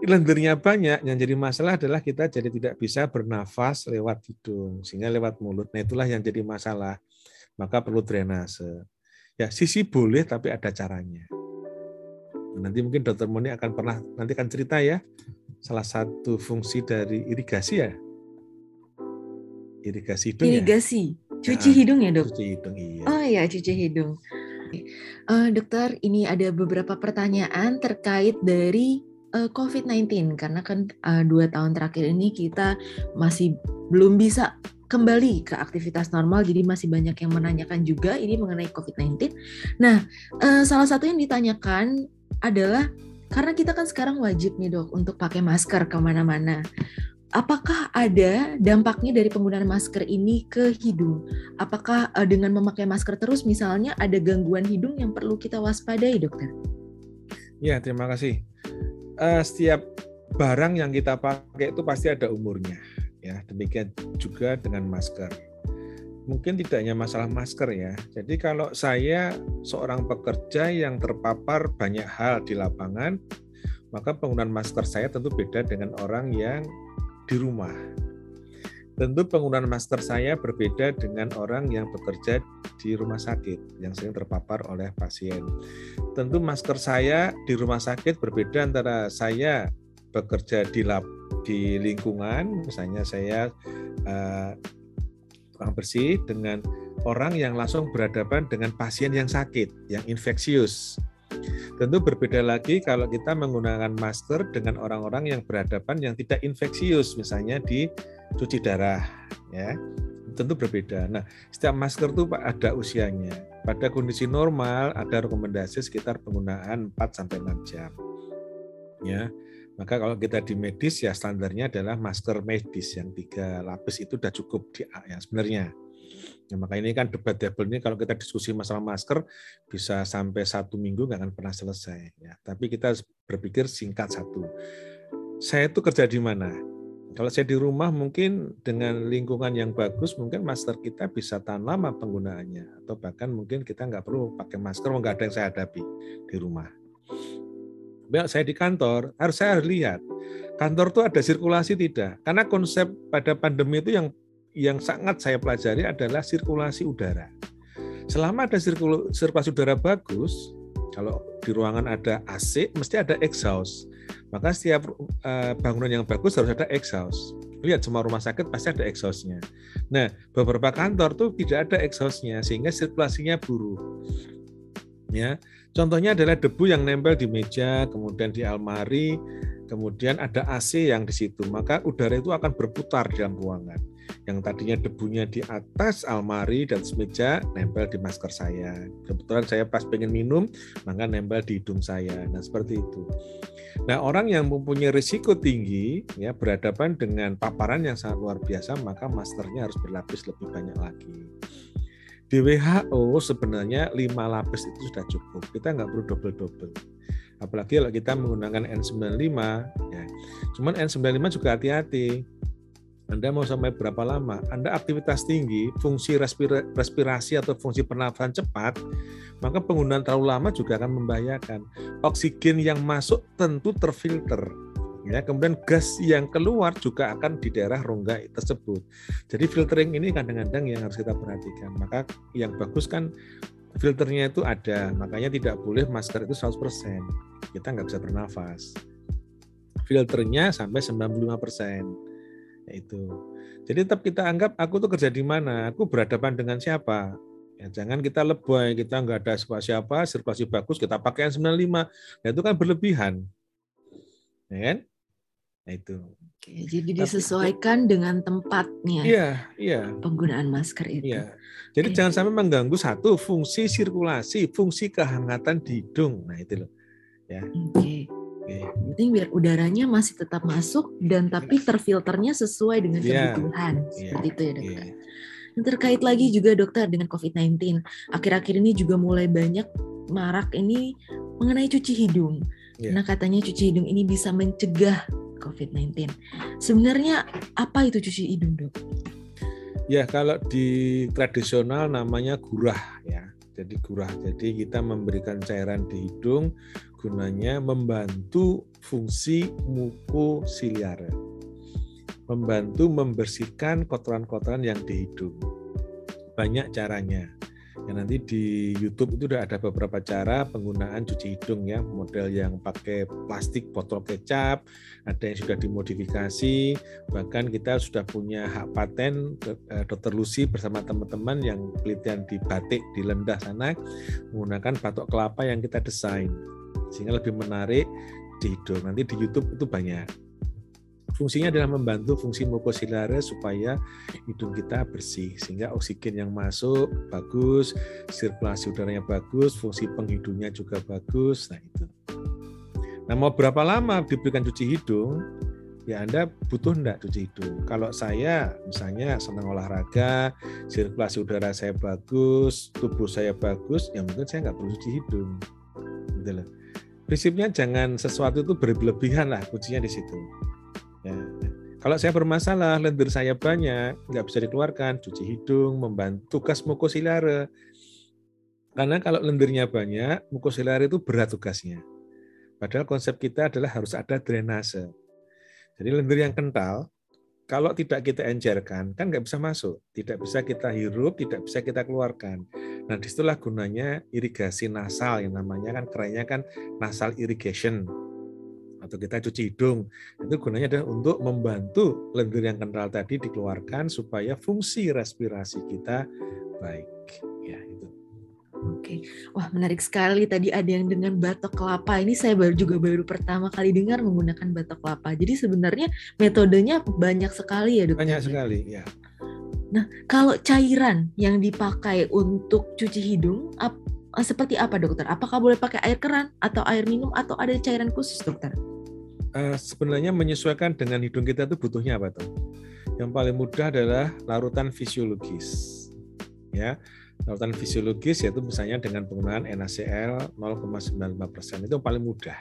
lendirnya banyak, yang jadi masalah adalah kita jadi tidak bisa bernafas lewat hidung, sehingga lewat mulut. Nah, itulah yang jadi masalah. Maka perlu drainase. Ya, sisi boleh tapi ada caranya. Nanti mungkin Dokter Moni akan pernah nanti akan cerita ya salah satu fungsi dari irigasi ya. Irigasi hidung. Ya? Irigasi. Ya? Cuci nah, hidung ya, Dok? Cuci hidung, iya. Oh iya, cuci hidung. Uh, dokter, ini ada beberapa pertanyaan terkait dari uh, eh, COVID-19 karena kan uh, dua tahun terakhir ini kita masih belum bisa kembali ke aktivitas normal, jadi masih banyak yang menanyakan juga ini mengenai COVID-19. Nah, uh, salah satu yang ditanyakan adalah karena kita kan sekarang wajib nih dok untuk pakai masker ke mana-mana. Apakah ada dampaknya dari penggunaan masker ini ke hidung? Apakah uh, dengan memakai masker terus misalnya ada gangguan hidung yang perlu kita waspadai, dokter? Ya, terima kasih. Uh, setiap barang yang kita pakai itu pasti ada umurnya. Ya, demikian juga dengan masker mungkin tidak hanya masalah masker ya. Jadi kalau saya seorang pekerja yang terpapar banyak hal di lapangan, maka penggunaan masker saya tentu beda dengan orang yang di rumah. Tentu penggunaan masker saya berbeda dengan orang yang bekerja di rumah sakit yang sering terpapar oleh pasien. Tentu masker saya di rumah sakit berbeda antara saya bekerja di lab di lingkungan, misalnya saya uh, kurang bersih dengan orang yang langsung berhadapan dengan pasien yang sakit, yang infeksius. Tentu berbeda lagi kalau kita menggunakan masker dengan orang-orang yang berhadapan yang tidak infeksius, misalnya di cuci darah, ya. Tentu berbeda. Nah, setiap masker itu ada usianya. Pada kondisi normal ada rekomendasi sekitar penggunaan 4 sampai 6 jam. Ya. Maka kalau kita di medis ya standarnya adalah masker medis yang tiga lapis itu sudah cukup di ya sebenarnya. Nah, maka ini kan debat debatable ini kalau kita diskusi masalah masker bisa sampai satu minggu nggak akan pernah selesai. Ya, tapi kita berpikir singkat satu. Saya itu kerja di mana? Kalau saya di rumah mungkin dengan lingkungan yang bagus mungkin masker kita bisa tahan lama penggunaannya atau bahkan mungkin kita nggak perlu pakai masker nggak ada yang saya hadapi di rumah saya di kantor, harus saya harus lihat kantor itu ada sirkulasi tidak. Karena konsep pada pandemi itu yang yang sangat saya pelajari adalah sirkulasi udara. Selama ada sirkulasi udara bagus, kalau di ruangan ada AC, mesti ada exhaust. Maka setiap eh, bangunan yang bagus harus ada exhaust. Lihat semua rumah sakit pasti ada exhaustnya. Nah, beberapa kantor tuh tidak ada exhaustnya sehingga sirkulasinya buruk. Ya, Contohnya adalah debu yang nempel di meja, kemudian di almari, kemudian ada AC yang di situ, maka udara itu akan berputar di dalam ruangan. Yang tadinya debunya di atas almari dan meja nempel di masker saya. Kebetulan saya pas pengen minum, maka nempel di hidung saya. Nah seperti itu. Nah orang yang mempunyai risiko tinggi ya berhadapan dengan paparan yang sangat luar biasa, maka maskernya harus berlapis lebih banyak lagi. Di WHO sebenarnya lima lapis itu sudah cukup. Kita nggak perlu double-double. Apalagi kalau kita menggunakan N95, ya. Cuman N95 juga hati-hati. Anda mau sampai berapa lama? Anda aktivitas tinggi, fungsi respirasi atau fungsi pernafasan cepat, maka penggunaan terlalu lama juga akan membahayakan. Oksigen yang masuk tentu terfilter ya kemudian gas yang keluar juga akan di daerah rongga tersebut. Jadi filtering ini kadang-kadang yang harus kita perhatikan. Maka yang bagus kan filternya itu ada makanya tidak boleh masker itu 100% kita nggak bisa bernafas. Filternya sampai 95% itu. Jadi tetap kita anggap aku tuh kerja di mana? Aku berhadapan dengan siapa? Ya, jangan kita lebay, kita nggak ada siapa-siapa, sirkulasi bagus, kita pakai yang 95. Nah, itu kan berlebihan. Ya kan? Nah itu. Oke, jadi disesuaikan Tapi, dengan tempatnya. Iya, iya. Penggunaan masker itu. Iya. Jadi Oke. jangan sampai mengganggu satu fungsi sirkulasi, fungsi kehangatan di hidung. Nah itu loh. Ya. Oke. Okay. Penting biar udaranya masih tetap masuk dan tapi terfilternya sesuai dengan yeah. kebutuhan. Yeah. Seperti itu ya dokter. Yeah. Dan terkait lagi juga dokter dengan COVID-19. Akhir-akhir ini juga mulai banyak marak ini mengenai cuci hidung. Yeah. Nah katanya cuci hidung ini bisa mencegah COVID-19. Sebenarnya apa itu cuci hidung dok? Ya kalau di tradisional namanya gurah ya. Jadi gurah. Jadi kita memberikan cairan di hidung gunanya membantu fungsi mukosiliare. Membantu membersihkan kotoran-kotoran yang di hidung. Banyak caranya. Ya nanti di YouTube itu sudah ada beberapa cara penggunaan cuci hidung ya, model yang pakai plastik botol kecap, ada yang sudah dimodifikasi, bahkan kita sudah punya hak paten eh, Dr. Lucy bersama teman-teman yang penelitian di batik di Lendah sana menggunakan batok kelapa yang kita desain sehingga lebih menarik di hidung. Nanti di YouTube itu banyak. Fungsinya adalah membantu fungsi mukosilare supaya hidung kita bersih sehingga oksigen yang masuk bagus, sirkulasi udaranya bagus, fungsi penghidungnya juga bagus. Nah itu. Nah mau berapa lama diberikan cuci hidung? Ya Anda butuh enggak cuci hidung? Kalau saya misalnya senang olahraga, sirkulasi udara saya bagus, tubuh saya bagus, ya mungkin saya nggak perlu cuci hidung. Gitu loh. Prinsipnya jangan sesuatu itu berlebihan lah kuncinya di situ. Ya. Kalau saya bermasalah, lendir saya banyak, nggak bisa dikeluarkan, cuci hidung, membantu tugas mukosilare. Karena kalau lendirnya banyak, mukosilare itu berat tugasnya. Padahal konsep kita adalah harus ada drainase. Jadi lendir yang kental, kalau tidak kita encerkan, kan nggak bisa masuk. Tidak bisa kita hirup, tidak bisa kita keluarkan. Nah, di situlah gunanya irigasi nasal yang namanya kan kerennya kan nasal irrigation atau kita cuci hidung itu gunanya adalah untuk membantu lendir yang kental tadi dikeluarkan supaya fungsi respirasi kita baik ya itu Oke, wah menarik sekali. Tadi ada yang dengan batok kelapa. Ini saya baru juga baru pertama kali dengar menggunakan batok kelapa. Jadi sebenarnya metodenya banyak sekali ya dokter. Banyak sekali, ya. Nah, kalau cairan yang dipakai untuk cuci hidung, ap, seperti apa dokter? Apakah boleh pakai air keran atau air minum atau ada cairan khusus dokter? Uh, sebenarnya menyesuaikan dengan hidung kita itu butuhnya apa tuh? Yang paling mudah adalah larutan fisiologis. Ya, larutan fisiologis yaitu misalnya dengan penggunaan NaCl 0,95% itu paling mudah.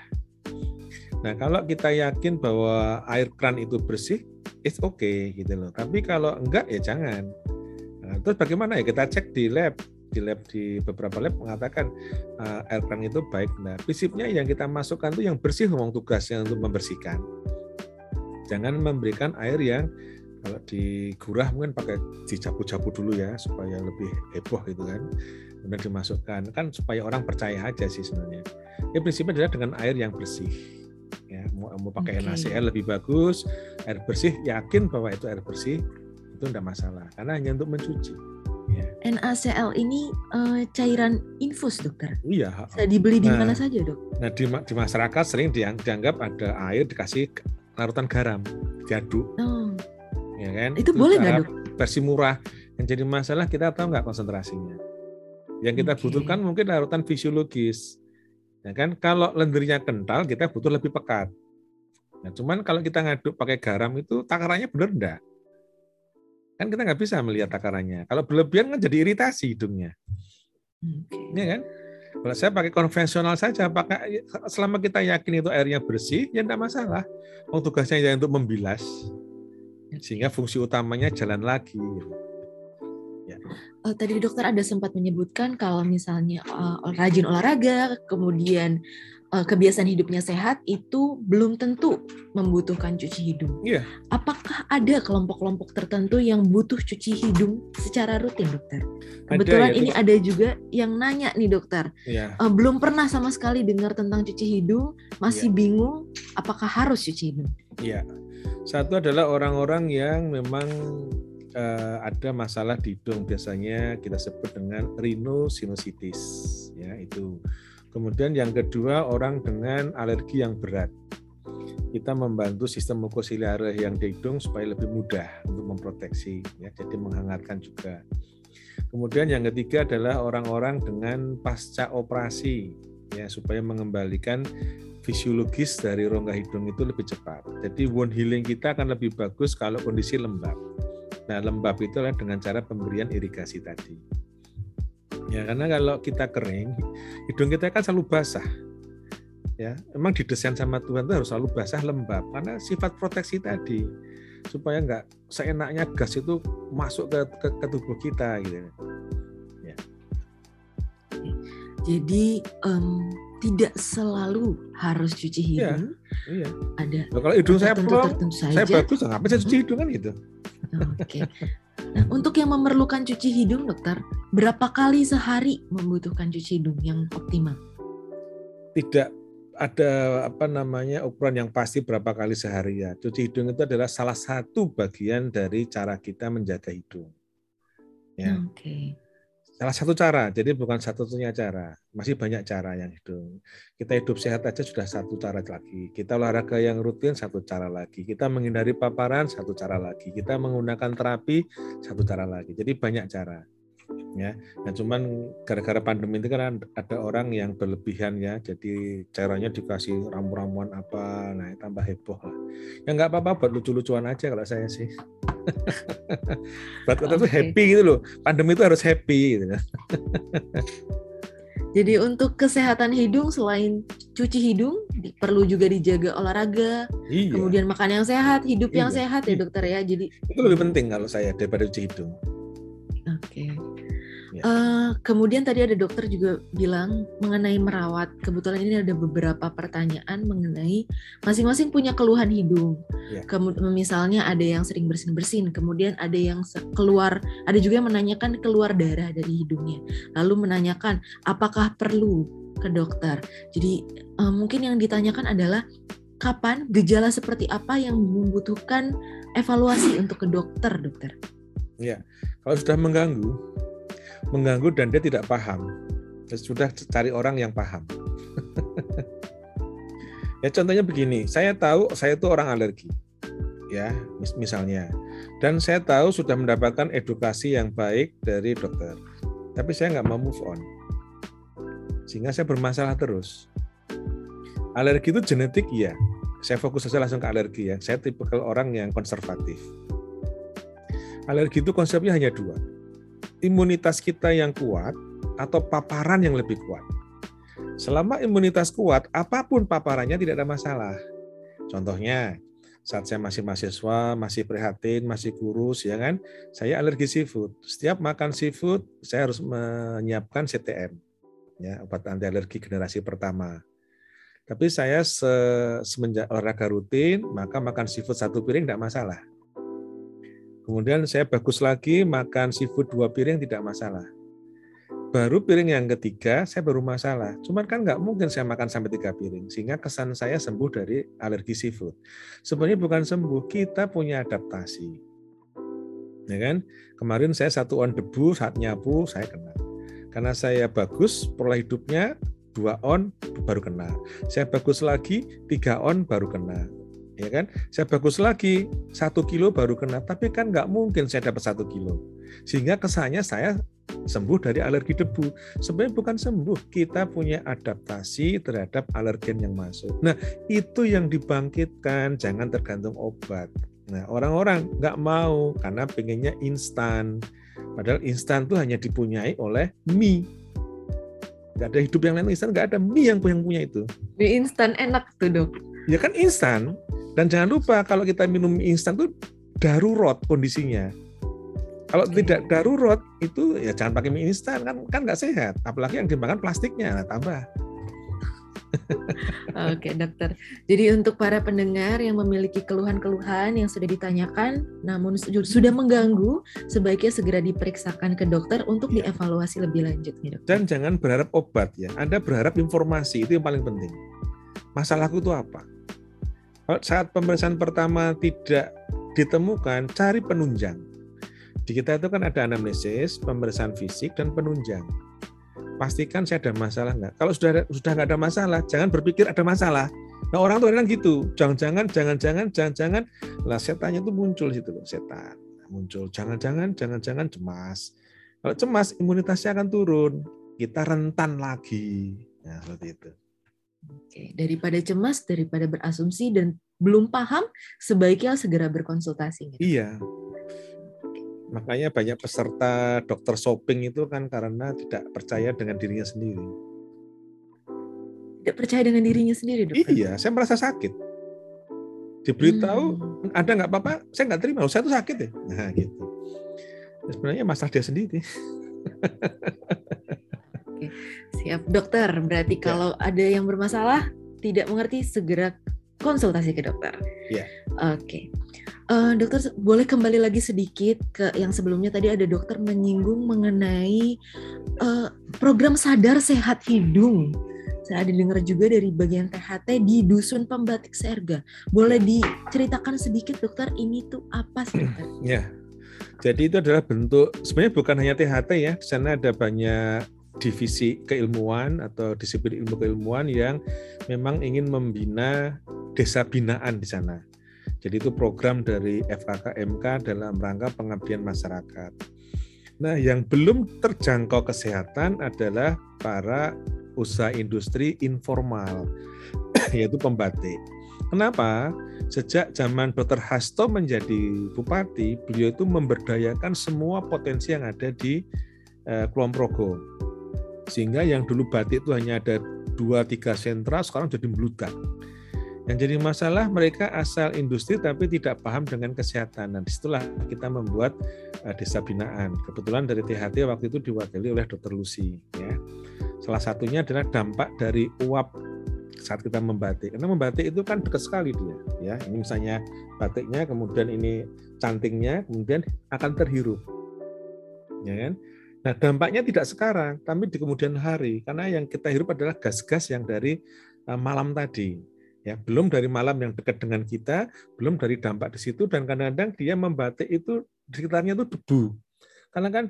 Nah, kalau kita yakin bahwa air kran itu bersih, it's okay gitu loh. Tapi kalau enggak ya jangan. Nah, terus bagaimana ya kita cek di lab di lab di beberapa lab mengatakan uh, air keran itu baik. Nah, prinsipnya yang kita masukkan itu yang bersih memang tugasnya untuk membersihkan. Jangan memberikan air yang kalau digurah mungkin pakai dicapu-capu dulu ya supaya lebih heboh gitu kan. Kemudian dimasukkan kan supaya orang percaya aja sih sebenarnya. Ya prinsipnya adalah dengan air yang bersih. Ya, mau, mau pakai okay. NaCl lebih bagus, air bersih yakin bahwa itu air bersih itu tidak masalah karena hanya untuk mencuci. Ya. NaCl ini uh, cairan infus, dokter. Iya. Bisa dibeli di nah, mana saja, dok? Nah di, di masyarakat sering dianggap ada air dikasih larutan garam, diaduk. Oh. Ya kan? Itu, itu boleh nggak, dok? Versi murah. Yang jadi masalah kita tahu nggak konsentrasinya. Yang kita okay. butuhkan mungkin larutan fisiologis. Ya kan? Kalau lendirnya kental, kita butuh lebih pekat. Nah, cuman kalau kita ngaduk pakai garam itu takarannya benar enggak? Kan kita nggak bisa melihat takarannya. Kalau berlebihan kan jadi iritasi hidungnya. Okay. Ya kan? Kalau saya pakai konvensional saja, pakai selama kita yakin itu airnya bersih, ya tidak masalah. Oh, tugasnya ya untuk membilas, sehingga fungsi utamanya jalan lagi. Ya. Uh, tadi dokter ada sempat menyebutkan kalau misalnya uh, rajin olahraga, kemudian kebiasaan hidupnya sehat itu belum tentu membutuhkan cuci hidung. Yeah. Apakah ada kelompok-kelompok tertentu yang butuh cuci hidung secara rutin, dokter? Kebetulan ada, ya, ini ada juga yang nanya nih, dokter. Yeah. Iya. Uh, belum pernah sama sekali dengar tentang cuci hidung, masih yeah. bingung apakah harus cuci hidung. Iya. Yeah. Satu adalah orang-orang yang memang uh, ada masalah di hidung biasanya kita sebut dengan rhinosinusitis ya itu Kemudian yang kedua orang dengan alergi yang berat. Kita membantu sistem mukosiliare yang di hidung supaya lebih mudah untuk memproteksi, ya, jadi menghangatkan juga. Kemudian yang ketiga adalah orang-orang dengan pasca operasi, ya supaya mengembalikan fisiologis dari rongga hidung itu lebih cepat. Jadi wound healing kita akan lebih bagus kalau kondisi lembab. Nah, lembab itu adalah dengan cara pemberian irigasi tadi. Ya, karena kalau kita kering, (laughs) hidung kita kan selalu basah. Ya, memang didesain sama Tuhan itu harus selalu basah lembab karena sifat proteksi tadi supaya nggak seenaknya gas itu masuk ke, ke, ke tubuh kita gitu. Ya. Jadi um, tidak selalu harus cuci iya, hidung. Iya. iya. Ada. Loh, kalau hidung saya plong, saya bagus, ngapain saya cuci hidung kan gitu. Oke. Okay. Nah, untuk yang memerlukan cuci hidung, dokter, berapa kali sehari membutuhkan cuci hidung yang optimal? Tidak ada apa namanya ukuran yang pasti berapa kali sehari ya. Cuci hidung itu adalah salah satu bagian dari cara kita menjaga hidung. Ya. Oke. Okay salah satu cara, jadi bukan satu-satunya cara. Masih banyak cara yang hidup. Kita hidup sehat aja sudah satu cara lagi. Kita olahraga yang rutin satu cara lagi. Kita menghindari paparan satu cara lagi. Kita menggunakan terapi satu cara lagi. Jadi banyak cara ya. Nah, cuman gara-gara pandemi itu kan ada orang yang berlebihan ya, jadi caranya dikasih ramu-ramuan apa, nah tambah heboh lah. Ya nggak apa-apa buat lucu-lucuan aja kalau saya sih. (laughs) buat kita okay. tuh happy gitu loh. Pandemi itu harus happy gitu. (laughs) Jadi untuk kesehatan hidung selain cuci hidung perlu juga dijaga olahraga, iya. kemudian makan yang sehat, hidup iya. yang sehat ya dokter ya. Jadi itu lebih penting kalau saya daripada cuci hidung. Oke. Okay. Uh, kemudian tadi ada dokter juga bilang mengenai merawat. Kebetulan ini ada beberapa pertanyaan mengenai masing-masing punya keluhan hidung. Yeah. Kemudian misalnya ada yang sering bersin-bersin, kemudian ada yang keluar, ada juga yang menanyakan keluar darah dari hidungnya. Lalu menanyakan apakah perlu ke dokter. Jadi uh, mungkin yang ditanyakan adalah kapan gejala seperti apa yang membutuhkan evaluasi untuk ke dokter, dokter? Ya, kalau sudah mengganggu, mengganggu dan dia tidak paham. Sudah cari orang yang paham. (laughs) ya contohnya begini, saya tahu saya itu orang alergi. Ya, misalnya. Dan saya tahu sudah mendapatkan edukasi yang baik dari dokter. Tapi saya nggak mau move on. Sehingga saya bermasalah terus. Alergi itu genetik ya. Saya fokus saja langsung ke alergi ya. Saya tipe orang yang konservatif. Alergi itu konsepnya hanya dua imunitas kita yang kuat atau paparan yang lebih kuat. Selama imunitas kuat, apa pun paparannya tidak ada masalah. Contohnya, saat saya masih mahasiswa, masih prihatin, masih kurus, ya kan, saya alergi seafood. Setiap makan seafood, saya harus menyiapkan CTM, ya obat anti alergi generasi pertama. Tapi saya se semenjak olahraga rutin, maka makan seafood satu piring tidak masalah. Kemudian saya bagus lagi makan seafood dua piring tidak masalah. Baru piring yang ketiga saya baru masalah. Cuman kan nggak mungkin saya makan sampai tiga piring. Sehingga kesan saya sembuh dari alergi seafood. Sebenarnya bukan sembuh, kita punya adaptasi. Ya kan? Kemarin saya satu on debu saat nyapu saya kena. Karena saya bagus pola hidupnya dua on baru kena. Saya bagus lagi tiga on baru kena ya kan? Saya bagus lagi satu kilo baru kena, tapi kan nggak mungkin saya dapat satu kilo. Sehingga kesannya saya sembuh dari alergi debu. Sebenarnya bukan sembuh, kita punya adaptasi terhadap alergen yang masuk. Nah itu yang dibangkitkan, jangan tergantung obat. Nah orang-orang nggak mau karena pengennya instan. Padahal instan itu hanya dipunyai oleh mie. Nggak ada hidup yang lain instan, nggak ada mie yang punya itu. Mie instan enak tuh dok. Ya kan instan, dan jangan lupa kalau kita minum instan itu darurat kondisinya. Kalau okay. tidak darurat itu ya jangan pakai mie instan kan kan nggak sehat. Apalagi yang dimakan plastiknya nah, tambah. Oke dokter. Jadi untuk para pendengar yang memiliki keluhan-keluhan yang sudah ditanyakan, namun sudah mengganggu, sebaiknya segera diperiksakan ke dokter untuk ya. dievaluasi lebih lanjut. Ya, dokter. Dan jangan berharap obat ya. Anda berharap informasi itu yang paling penting. Masalahku itu apa? Saat pemeriksaan pertama tidak ditemukan, cari penunjang. Di kita itu kan ada anamnesis, pemeriksaan fisik, dan penunjang. Pastikan saya ada masalah nggak. Kalau sudah sudah nggak ada masalah, jangan berpikir ada masalah. Nah orang tuh kan gitu, jangan-jangan, jangan-jangan, jangan-jangan, lah setannya itu muncul situ loh, setan muncul. Jangan-jangan, jangan-jangan cemas. Kalau cemas, imunitasnya akan turun. Kita rentan lagi. Nah, seperti itu. Oke, daripada cemas, daripada berasumsi dan belum paham, sebaiknya segera berkonsultasi. Gitu. Iya. Makanya banyak peserta dokter shopping itu kan karena tidak percaya dengan dirinya sendiri. Tidak percaya dengan dirinya sendiri, dokter? Iya, saya merasa sakit. Diberitahu, hmm. ada nggak apa-apa, saya nggak terima, saya tuh sakit ya. Nah, gitu. Ya, sebenarnya masalah dia sendiri. (laughs) Oke, siap dokter. Berarti ya. kalau ada yang bermasalah tidak mengerti segera konsultasi ke dokter. Ya. Oke. Uh, dokter boleh kembali lagi sedikit ke yang sebelumnya tadi ada dokter menyinggung mengenai uh, program sadar sehat hidung. Saya ada dengar juga dari bagian THT di Dusun Pembatik Serga. Boleh diceritakan sedikit dokter ini tuh apa sih dokter? (clears throat) Ya, jadi itu adalah bentuk sebenarnya bukan hanya THT ya, di sana ada banyak divisi keilmuan atau disiplin ilmu keilmuan yang memang ingin membina desa binaan di sana. Jadi itu program dari FKKMK dalam rangka pengabdian masyarakat. Nah, yang belum terjangkau kesehatan adalah para usaha industri informal, (clears throat) yaitu pembatik. Kenapa? Sejak zaman Dr. Hasto menjadi bupati, beliau itu memberdayakan semua potensi yang ada di eh, Kulon Progo. Sehingga yang dulu batik itu hanya ada dua tiga sentra, sekarang jadi meludak. Yang jadi masalah mereka asal industri tapi tidak paham dengan kesehatan. Dan di situlah kita membuat uh, desa binaan. Kebetulan dari THT waktu itu diwakili oleh Dr. Lucy. Ya. Salah satunya adalah dampak dari uap saat kita membatik. Karena membatik itu kan dekat sekali dia, ya. Ini misalnya batiknya, kemudian ini cantingnya, kemudian akan terhirup, ya kan? Nah dampaknya tidak sekarang, tapi di kemudian hari, karena yang kita hirup adalah gas-gas yang dari eh, malam tadi, ya belum dari malam yang dekat dengan kita, belum dari dampak di situ, dan kadang-kadang dia membatik itu di sekitarnya itu debu, karena kan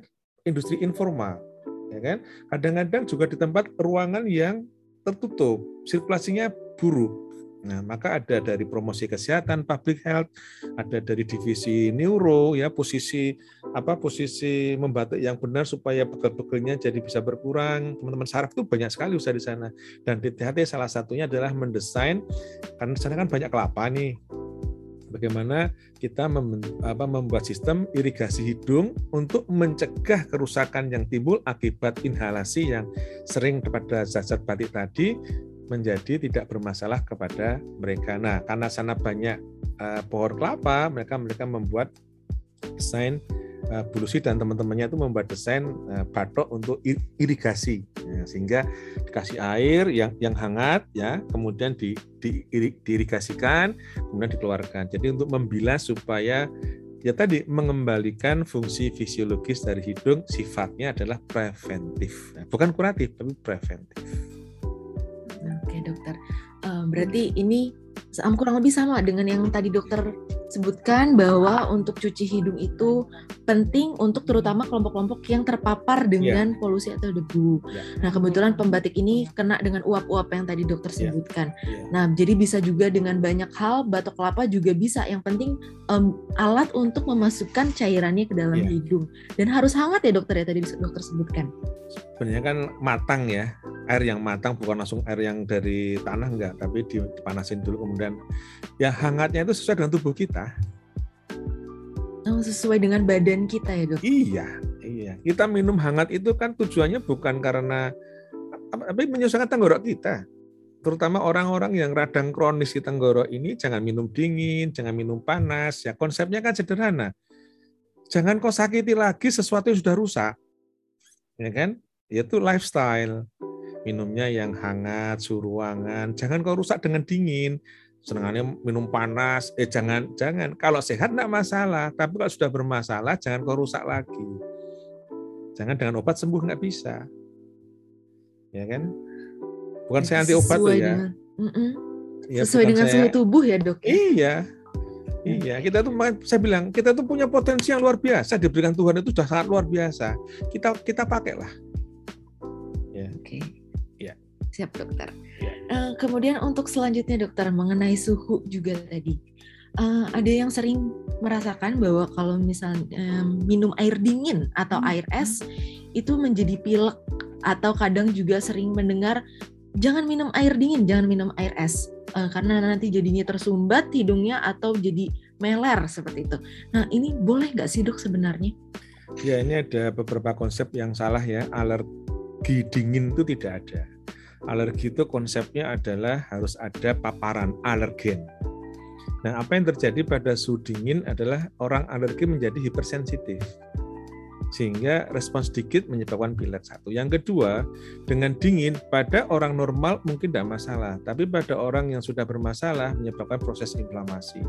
industri informal, ya kan? Kadang-kadang juga di tempat ruangan yang tertutup, sirkulasinya buruk. Nah, maka ada dari promosi kesehatan, public health, ada dari divisi neuro ya, posisi apa posisi membatik yang benar supaya pegel-pegelnya jadi bisa berkurang. Teman-teman saraf itu banyak sekali usaha di sana. Dan di THT salah satunya adalah mendesain karena di sana kan banyak kelapa nih bagaimana kita mem, apa, membuat sistem irigasi hidung untuk mencegah kerusakan yang timbul akibat inhalasi yang sering kepada zat-zat batik tadi menjadi tidak bermasalah kepada mereka. Nah, karena sana banyak uh, pohon kelapa, mereka mereka membuat desain uh, Bulusi dan teman-temannya itu membuat desain uh, batok untuk irigasi. Ya, sehingga dikasih air yang yang hangat ya kemudian di, di diirigasikan kemudian dikeluarkan. Jadi untuk membilas supaya ya tadi mengembalikan fungsi fisiologis dari hidung sifatnya adalah preventif. Bukan kuratif tapi preventif dokter. Uh, berarti ini kurang lebih sama dengan yang tadi dokter sebutkan bahwa untuk cuci hidung itu penting untuk terutama kelompok-kelompok yang terpapar dengan yeah. polusi atau debu. Yeah. Nah, kebetulan pembatik ini kena dengan uap-uap yang tadi dokter iya. sebutkan. Yeah. Nah, jadi bisa juga dengan banyak hal batok kelapa juga bisa. Yang penting um, alat untuk memasukkan cairannya ke dalam yeah. hidung dan harus hangat ya dokter ya tadi dokter sebutkan. Sebenarnya kan matang ya air yang matang bukan langsung air yang dari tanah enggak tapi dipanasin dulu kemudian ya hangatnya itu sesuai dengan tubuh kita oh, sesuai dengan badan kita ya dok? Iya iya. Kita minum hangat itu kan tujuannya bukan karena tapi menyusahkan tenggorok kita. Terutama orang-orang yang radang kronis di tenggorok ini jangan minum dingin jangan minum panas. Ya konsepnya kan sederhana. Jangan kau sakiti lagi sesuatu yang sudah rusak. Ya kan? Yaitu lifestyle. Minumnya yang hangat, suhu ruangan. Jangan kau rusak dengan dingin. Senangannya minum panas, eh jangan jangan. Kalau sehat tidak masalah, tapi kalau sudah bermasalah jangan kau rusak lagi. Jangan dengan obat sembuh nggak bisa, ya kan? Bukan saya anti obat tuh ya. Dengan, ya sesuai dengan saya, suhu tubuh ya dok. Ya? Iya, Iya, kita tuh saya bilang kita tuh punya potensi yang luar biasa diberikan Tuhan itu sudah sangat luar biasa. Kita kita pakailah. Ya. Oke. Okay. Siap dokter. Uh, kemudian untuk selanjutnya dokter mengenai suhu juga tadi. Uh, ada yang sering merasakan bahwa kalau misalnya um, minum air dingin atau hmm. air es itu menjadi pilek atau kadang juga sering mendengar jangan minum air dingin, jangan minum air es uh, karena nanti jadinya tersumbat hidungnya atau jadi meler seperti itu. Nah ini boleh nggak sih dok sebenarnya? Ya ini ada beberapa konsep yang salah ya. Alergi dingin itu tidak ada. Alergi itu konsepnya adalah harus ada paparan alergen. Nah, apa yang terjadi pada suhu dingin adalah orang alergi menjadi hipersensitif sehingga respons sedikit menyebabkan pilek satu. Yang kedua, dengan dingin pada orang normal mungkin tidak masalah, tapi pada orang yang sudah bermasalah menyebabkan proses inflamasi.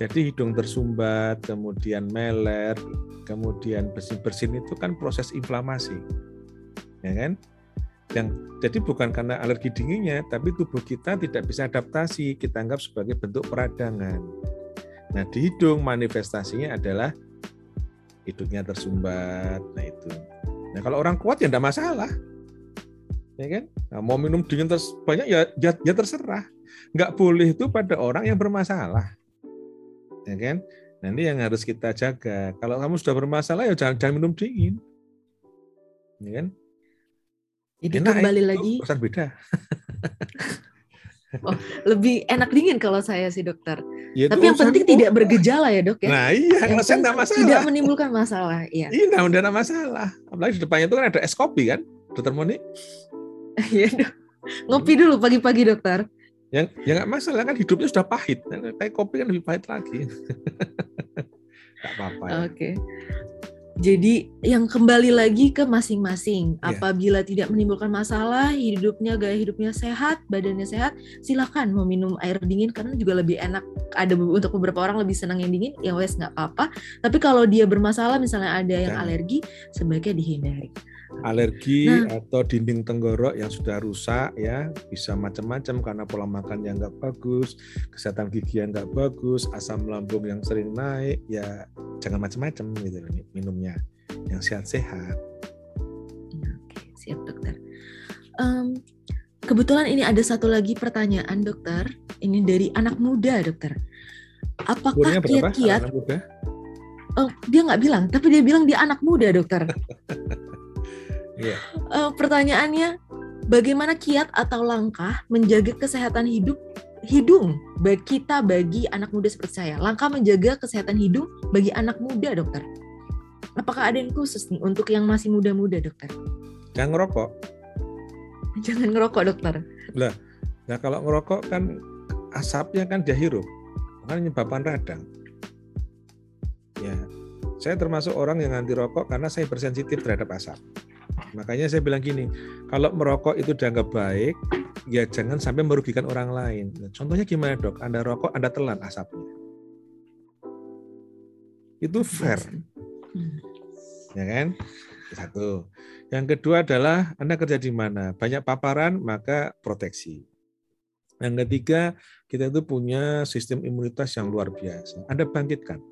Jadi hidung tersumbat, kemudian meler, kemudian bersin-bersin itu kan proses inflamasi. Ya kan? Yang jadi bukan karena alergi dinginnya, tapi tubuh kita tidak bisa adaptasi, kita anggap sebagai bentuk peradangan. Nah, di hidung manifestasinya adalah hidungnya tersumbat. Nah itu. Nah kalau orang kuat ya tidak masalah, ya kan? Nah, mau minum dingin terus banyak ya, ya, ya terserah. Nggak boleh itu pada orang yang bermasalah, ya kan? Nanti yang harus kita jaga. Kalau kamu sudah bermasalah ya jangan, jangan minum dingin, ya kan? Jadi Enak, kembali lagi. Pesan beda. (laughs) Oh, lebih enak dingin kalau saya sih dokter. Ya, Tapi yang penting tidak bergejala ya dok ya. Nah iya, yang saya tidak masalah. Tidak menimbulkan masalah. Iya. Iya, tidak ada masalah. Apalagi di depannya itu kan ada es kopi kan, dokter Moni. (laughs) Iya dok. Ngopi dulu pagi-pagi dokter. Yang ya nggak masalah kan hidupnya sudah pahit. Kayak kopi kan lebih pahit lagi. (laughs) Gak apa-apa ya. Oke. Okay. Jadi yang kembali lagi ke masing-masing. Yeah. Apabila tidak menimbulkan masalah, hidupnya gaya hidupnya sehat, badannya sehat, silakan mau minum air dingin karena juga lebih enak. Ada untuk beberapa orang lebih senang yang dingin, ya wes nggak apa-apa. Tapi kalau dia bermasalah, misalnya ada yang alergi, sebaiknya dihindari alergi nah. atau dinding tenggorok yang sudah rusak ya bisa macam-macam karena pola makan yang nggak bagus kesehatan gigi yang nggak bagus asam lambung yang sering naik ya jangan macam-macam gitu minumnya. Yang sehat-sehat. Oke siap dokter. Um, kebetulan ini ada satu lagi pertanyaan dokter. Ini dari anak muda dokter. Apakah kiat-kiat Oh, dia nggak bilang, tapi dia bilang dia anak muda, dokter. (laughs) Yeah. Iya. Uh, pertanyaannya, bagaimana kiat atau langkah menjaga kesehatan hidup hidung bagi kita bagi anak muda seperti saya? Langkah menjaga kesehatan hidung bagi anak muda, dokter. Apakah ada yang khusus nih untuk yang masih muda-muda, dokter? Jangan ngerokok. (laughs) Jangan ngerokok, dokter. Lah, nah kalau ngerokok kan asapnya kan dia hirup, kan menyebabkan radang. Ya, saya termasuk orang yang anti rokok karena saya bersensitif terhadap asap. Makanya saya bilang gini, kalau merokok itu dianggap baik, ya jangan sampai merugikan orang lain. Nah, contohnya gimana dok? Anda rokok, Anda telan asapnya. Itu fair. Hmm. Ya kan? Satu. Yang kedua adalah Anda kerja di mana? Banyak paparan, maka proteksi. Yang ketiga, kita itu punya sistem imunitas yang luar biasa. Anda bangkitkan.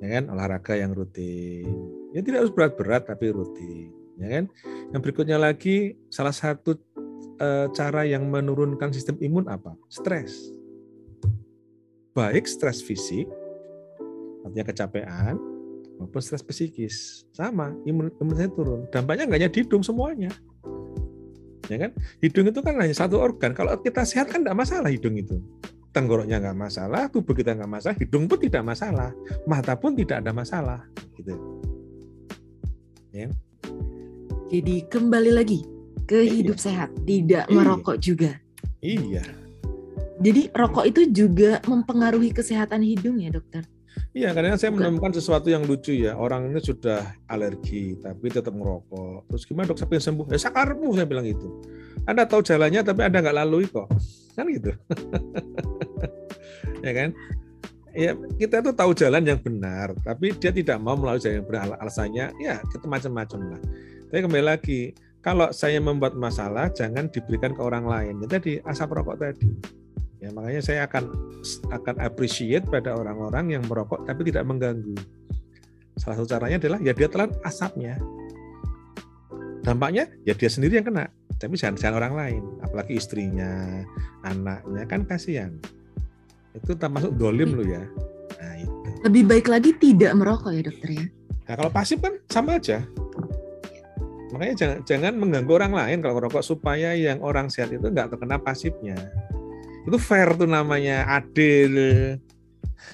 Ya kan? Olahraga yang rutin. Ya tidak harus berat-berat tapi rutin ya kan? Yang berikutnya lagi salah satu e, cara yang menurunkan sistem imun apa? Stres. Baik stres fisik, artinya kecapean, maupun stres psikis. Sama, imun, imun saya turun. Dampaknya nggak hanya hidung semuanya. Ya kan? Hidung itu kan hanya satu organ. Kalau kita sehat kan tidak masalah hidung itu. Tenggoroknya nggak masalah, tubuh kita nggak masalah, hidung pun tidak masalah, mata pun tidak ada masalah. Gitu. Ya. Jadi kembali lagi ke iya. hidup sehat, tidak iya. merokok juga. Iya. Jadi rokok itu juga mempengaruhi kesehatan hidung ya dokter? Iya, karena saya menemukan sesuatu yang lucu ya. Orang ini sudah alergi, tapi tetap merokok. Terus gimana dok sampai sembuh? Ya sakarmu saya bilang itu. Anda tahu jalannya, tapi Anda nggak lalui kok. Kan gitu. (laughs) ya kan? Ya, kita tuh tahu jalan yang benar, tapi dia tidak mau melalui jalan yang benar. Alasannya, ya kita macam-macam lah. Tapi kembali lagi, kalau saya membuat masalah jangan diberikan ke orang lain. Ya, tadi asap rokok tadi. Ya, makanya saya akan akan appreciate pada orang-orang yang merokok tapi tidak mengganggu. Salah satu caranya adalah ya dia telan asapnya. Dampaknya ya dia sendiri yang kena, tapi jangan jangan orang lain, apalagi istrinya, anaknya kan kasihan. Itu termasuk dolim lo ya. Nah, itu. Lebih baik lagi tidak merokok ya dokter ya. Nah, kalau pasif kan sama aja Makanya jangan, jangan mengganggu orang lain kalau rokok supaya yang orang sehat itu nggak terkena pasifnya. Itu fair tuh namanya, adil.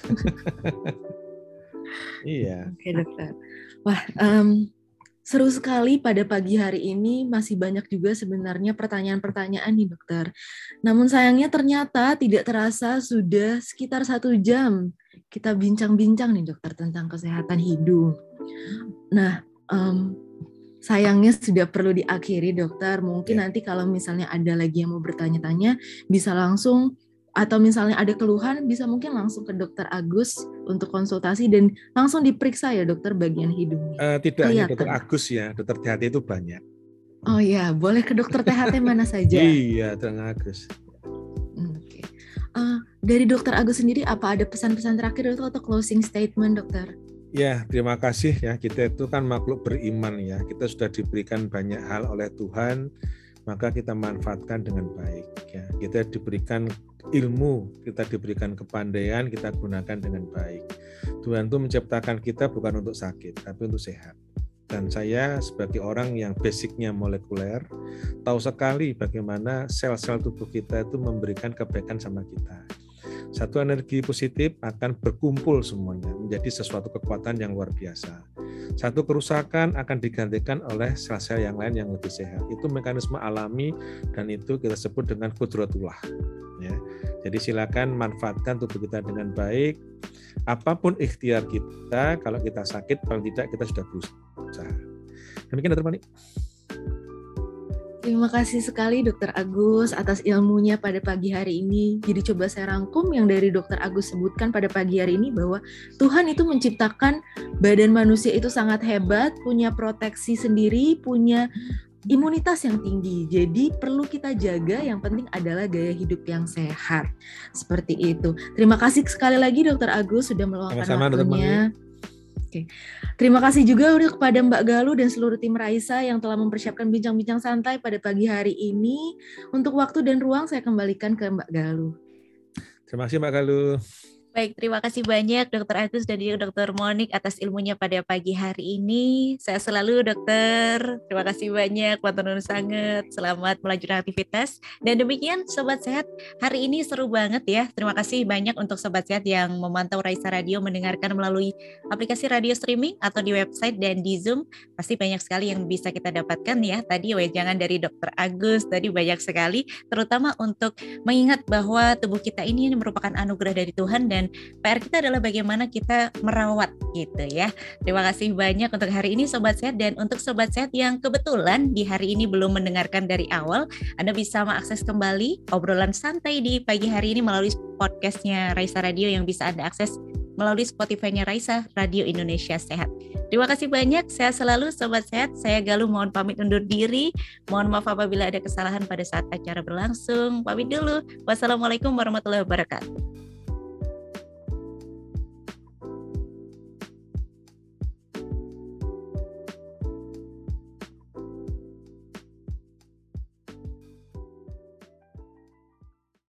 (laughs) iya. Oke dokter. Wah, um, seru sekali pada pagi hari ini masih banyak juga sebenarnya pertanyaan-pertanyaan nih dokter. Namun sayangnya ternyata tidak terasa sudah sekitar satu jam kita bincang-bincang nih dokter tentang kesehatan hidung. Nah, um, sayangnya sudah perlu diakhiri dokter. Mungkin ya. nanti kalau misalnya ada lagi yang mau bertanya-tanya bisa langsung atau misalnya ada keluhan bisa mungkin langsung ke dokter Agus untuk konsultasi dan langsung diperiksa ya dokter bagian hidungnya. Uh, tidak hanya dokter Agus ya, dokter THT itu banyak. Oh ya, boleh ke dokter THT (laughs) mana saja? iya, dokter Agus. Oke. Okay. Uh, eh, dari dokter Agus sendiri apa ada pesan-pesan terakhir atau closing statement dokter? Ya, terima kasih ya. Kita itu kan makhluk beriman ya. Kita sudah diberikan banyak hal oleh Tuhan, maka kita manfaatkan dengan baik ya. Kita diberikan ilmu, kita diberikan kepandaian, kita gunakan dengan baik. Tuhan itu menciptakan kita bukan untuk sakit, tapi untuk sehat. Dan saya sebagai orang yang basicnya molekuler, tahu sekali bagaimana sel-sel tubuh kita itu memberikan kebaikan sama kita satu energi positif akan berkumpul semuanya menjadi sesuatu kekuatan yang luar biasa. Satu kerusakan akan digantikan oleh sel-sel yang lain yang lebih sehat. Itu mekanisme alami dan itu kita sebut dengan kudratullah. Ya. Jadi silakan manfaatkan tubuh kita dengan baik. Apa pun ikhtiar kita, kalau kita sakit paling tidak kita sudah berusaha. Demikian Dr. Manik. Terima kasih sekali Dokter Agus atas ilmunya pada pagi hari ini. Jadi coba saya rangkum yang dari Dokter Agus sebutkan pada pagi hari ini bahwa Tuhan itu menciptakan badan manusia itu sangat hebat, punya proteksi sendiri, punya imunitas yang tinggi. Jadi perlu kita jaga yang penting adalah gaya hidup yang sehat. Seperti itu. Terima kasih sekali lagi Dokter Agus sudah meluangkan waktunya. Oke. Terima kasih juga udah kepada Mbak Galuh dan seluruh tim Raisa yang telah mempersiapkan bincang-bincang santai pada pagi hari ini. Untuk waktu dan ruang saya kembalikan ke Mbak Galuh. Terima kasih Mbak Galuh. Baik, terima kasih banyak Dokter Agus dan juga Dokter Monik atas ilmunya pada pagi hari ini. Saya selalu Dokter. Terima kasih banyak, Matur sangat. Selamat melanjutkan aktivitas. Dan demikian Sobat Sehat, hari ini seru banget ya. Terima kasih banyak untuk Sobat Sehat yang memantau Raisa Radio mendengarkan melalui aplikasi radio streaming atau di website dan di Zoom. Pasti banyak sekali yang bisa kita dapatkan ya. Tadi jangan dari Dokter Agus, tadi banyak sekali. Terutama untuk mengingat bahwa tubuh kita ini merupakan anugerah dari Tuhan dan dan PR kita adalah bagaimana kita merawat gitu ya. Terima kasih banyak untuk hari ini Sobat Sehat dan untuk Sobat Sehat yang kebetulan di hari ini belum mendengarkan dari awal, Anda bisa mengakses kembali obrolan santai di pagi hari ini melalui podcastnya Raisa Radio yang bisa Anda akses melalui Spotify-nya Raisa Radio Indonesia Sehat. Terima kasih banyak, saya selalu Sobat Sehat. Saya Galuh mohon pamit undur diri. Mohon maaf apabila ada kesalahan pada saat acara berlangsung. Pamit dulu. Wassalamualaikum warahmatullahi wabarakatuh.